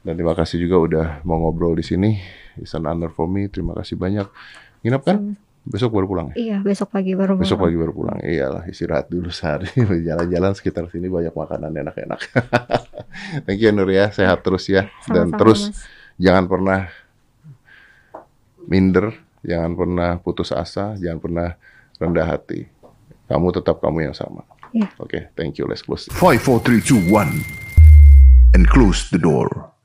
[SPEAKER 1] dan terima kasih juga udah mau ngobrol di sini. It's an honor for me. Terima kasih banyak. Nginep kan? Besok baru pulang. ya?
[SPEAKER 2] Iya, besok pagi baru
[SPEAKER 1] Besok
[SPEAKER 2] pulang.
[SPEAKER 1] pagi baru pulang. Iyalah istirahat dulu sehari. Jalan-jalan sekitar sini banyak makanan enak-enak. Thank you Nur ya. Sehat terus ya. Dan
[SPEAKER 2] Sama-sama,
[SPEAKER 1] terus
[SPEAKER 2] Mas.
[SPEAKER 1] jangan pernah minder, jangan pernah putus asa, jangan pernah rendah hati. Kamu tetap kamu yang sama.
[SPEAKER 2] Iya.
[SPEAKER 1] Oke, thank you. Let's close.
[SPEAKER 3] 5, 4, 3, 2, 1. And close the door.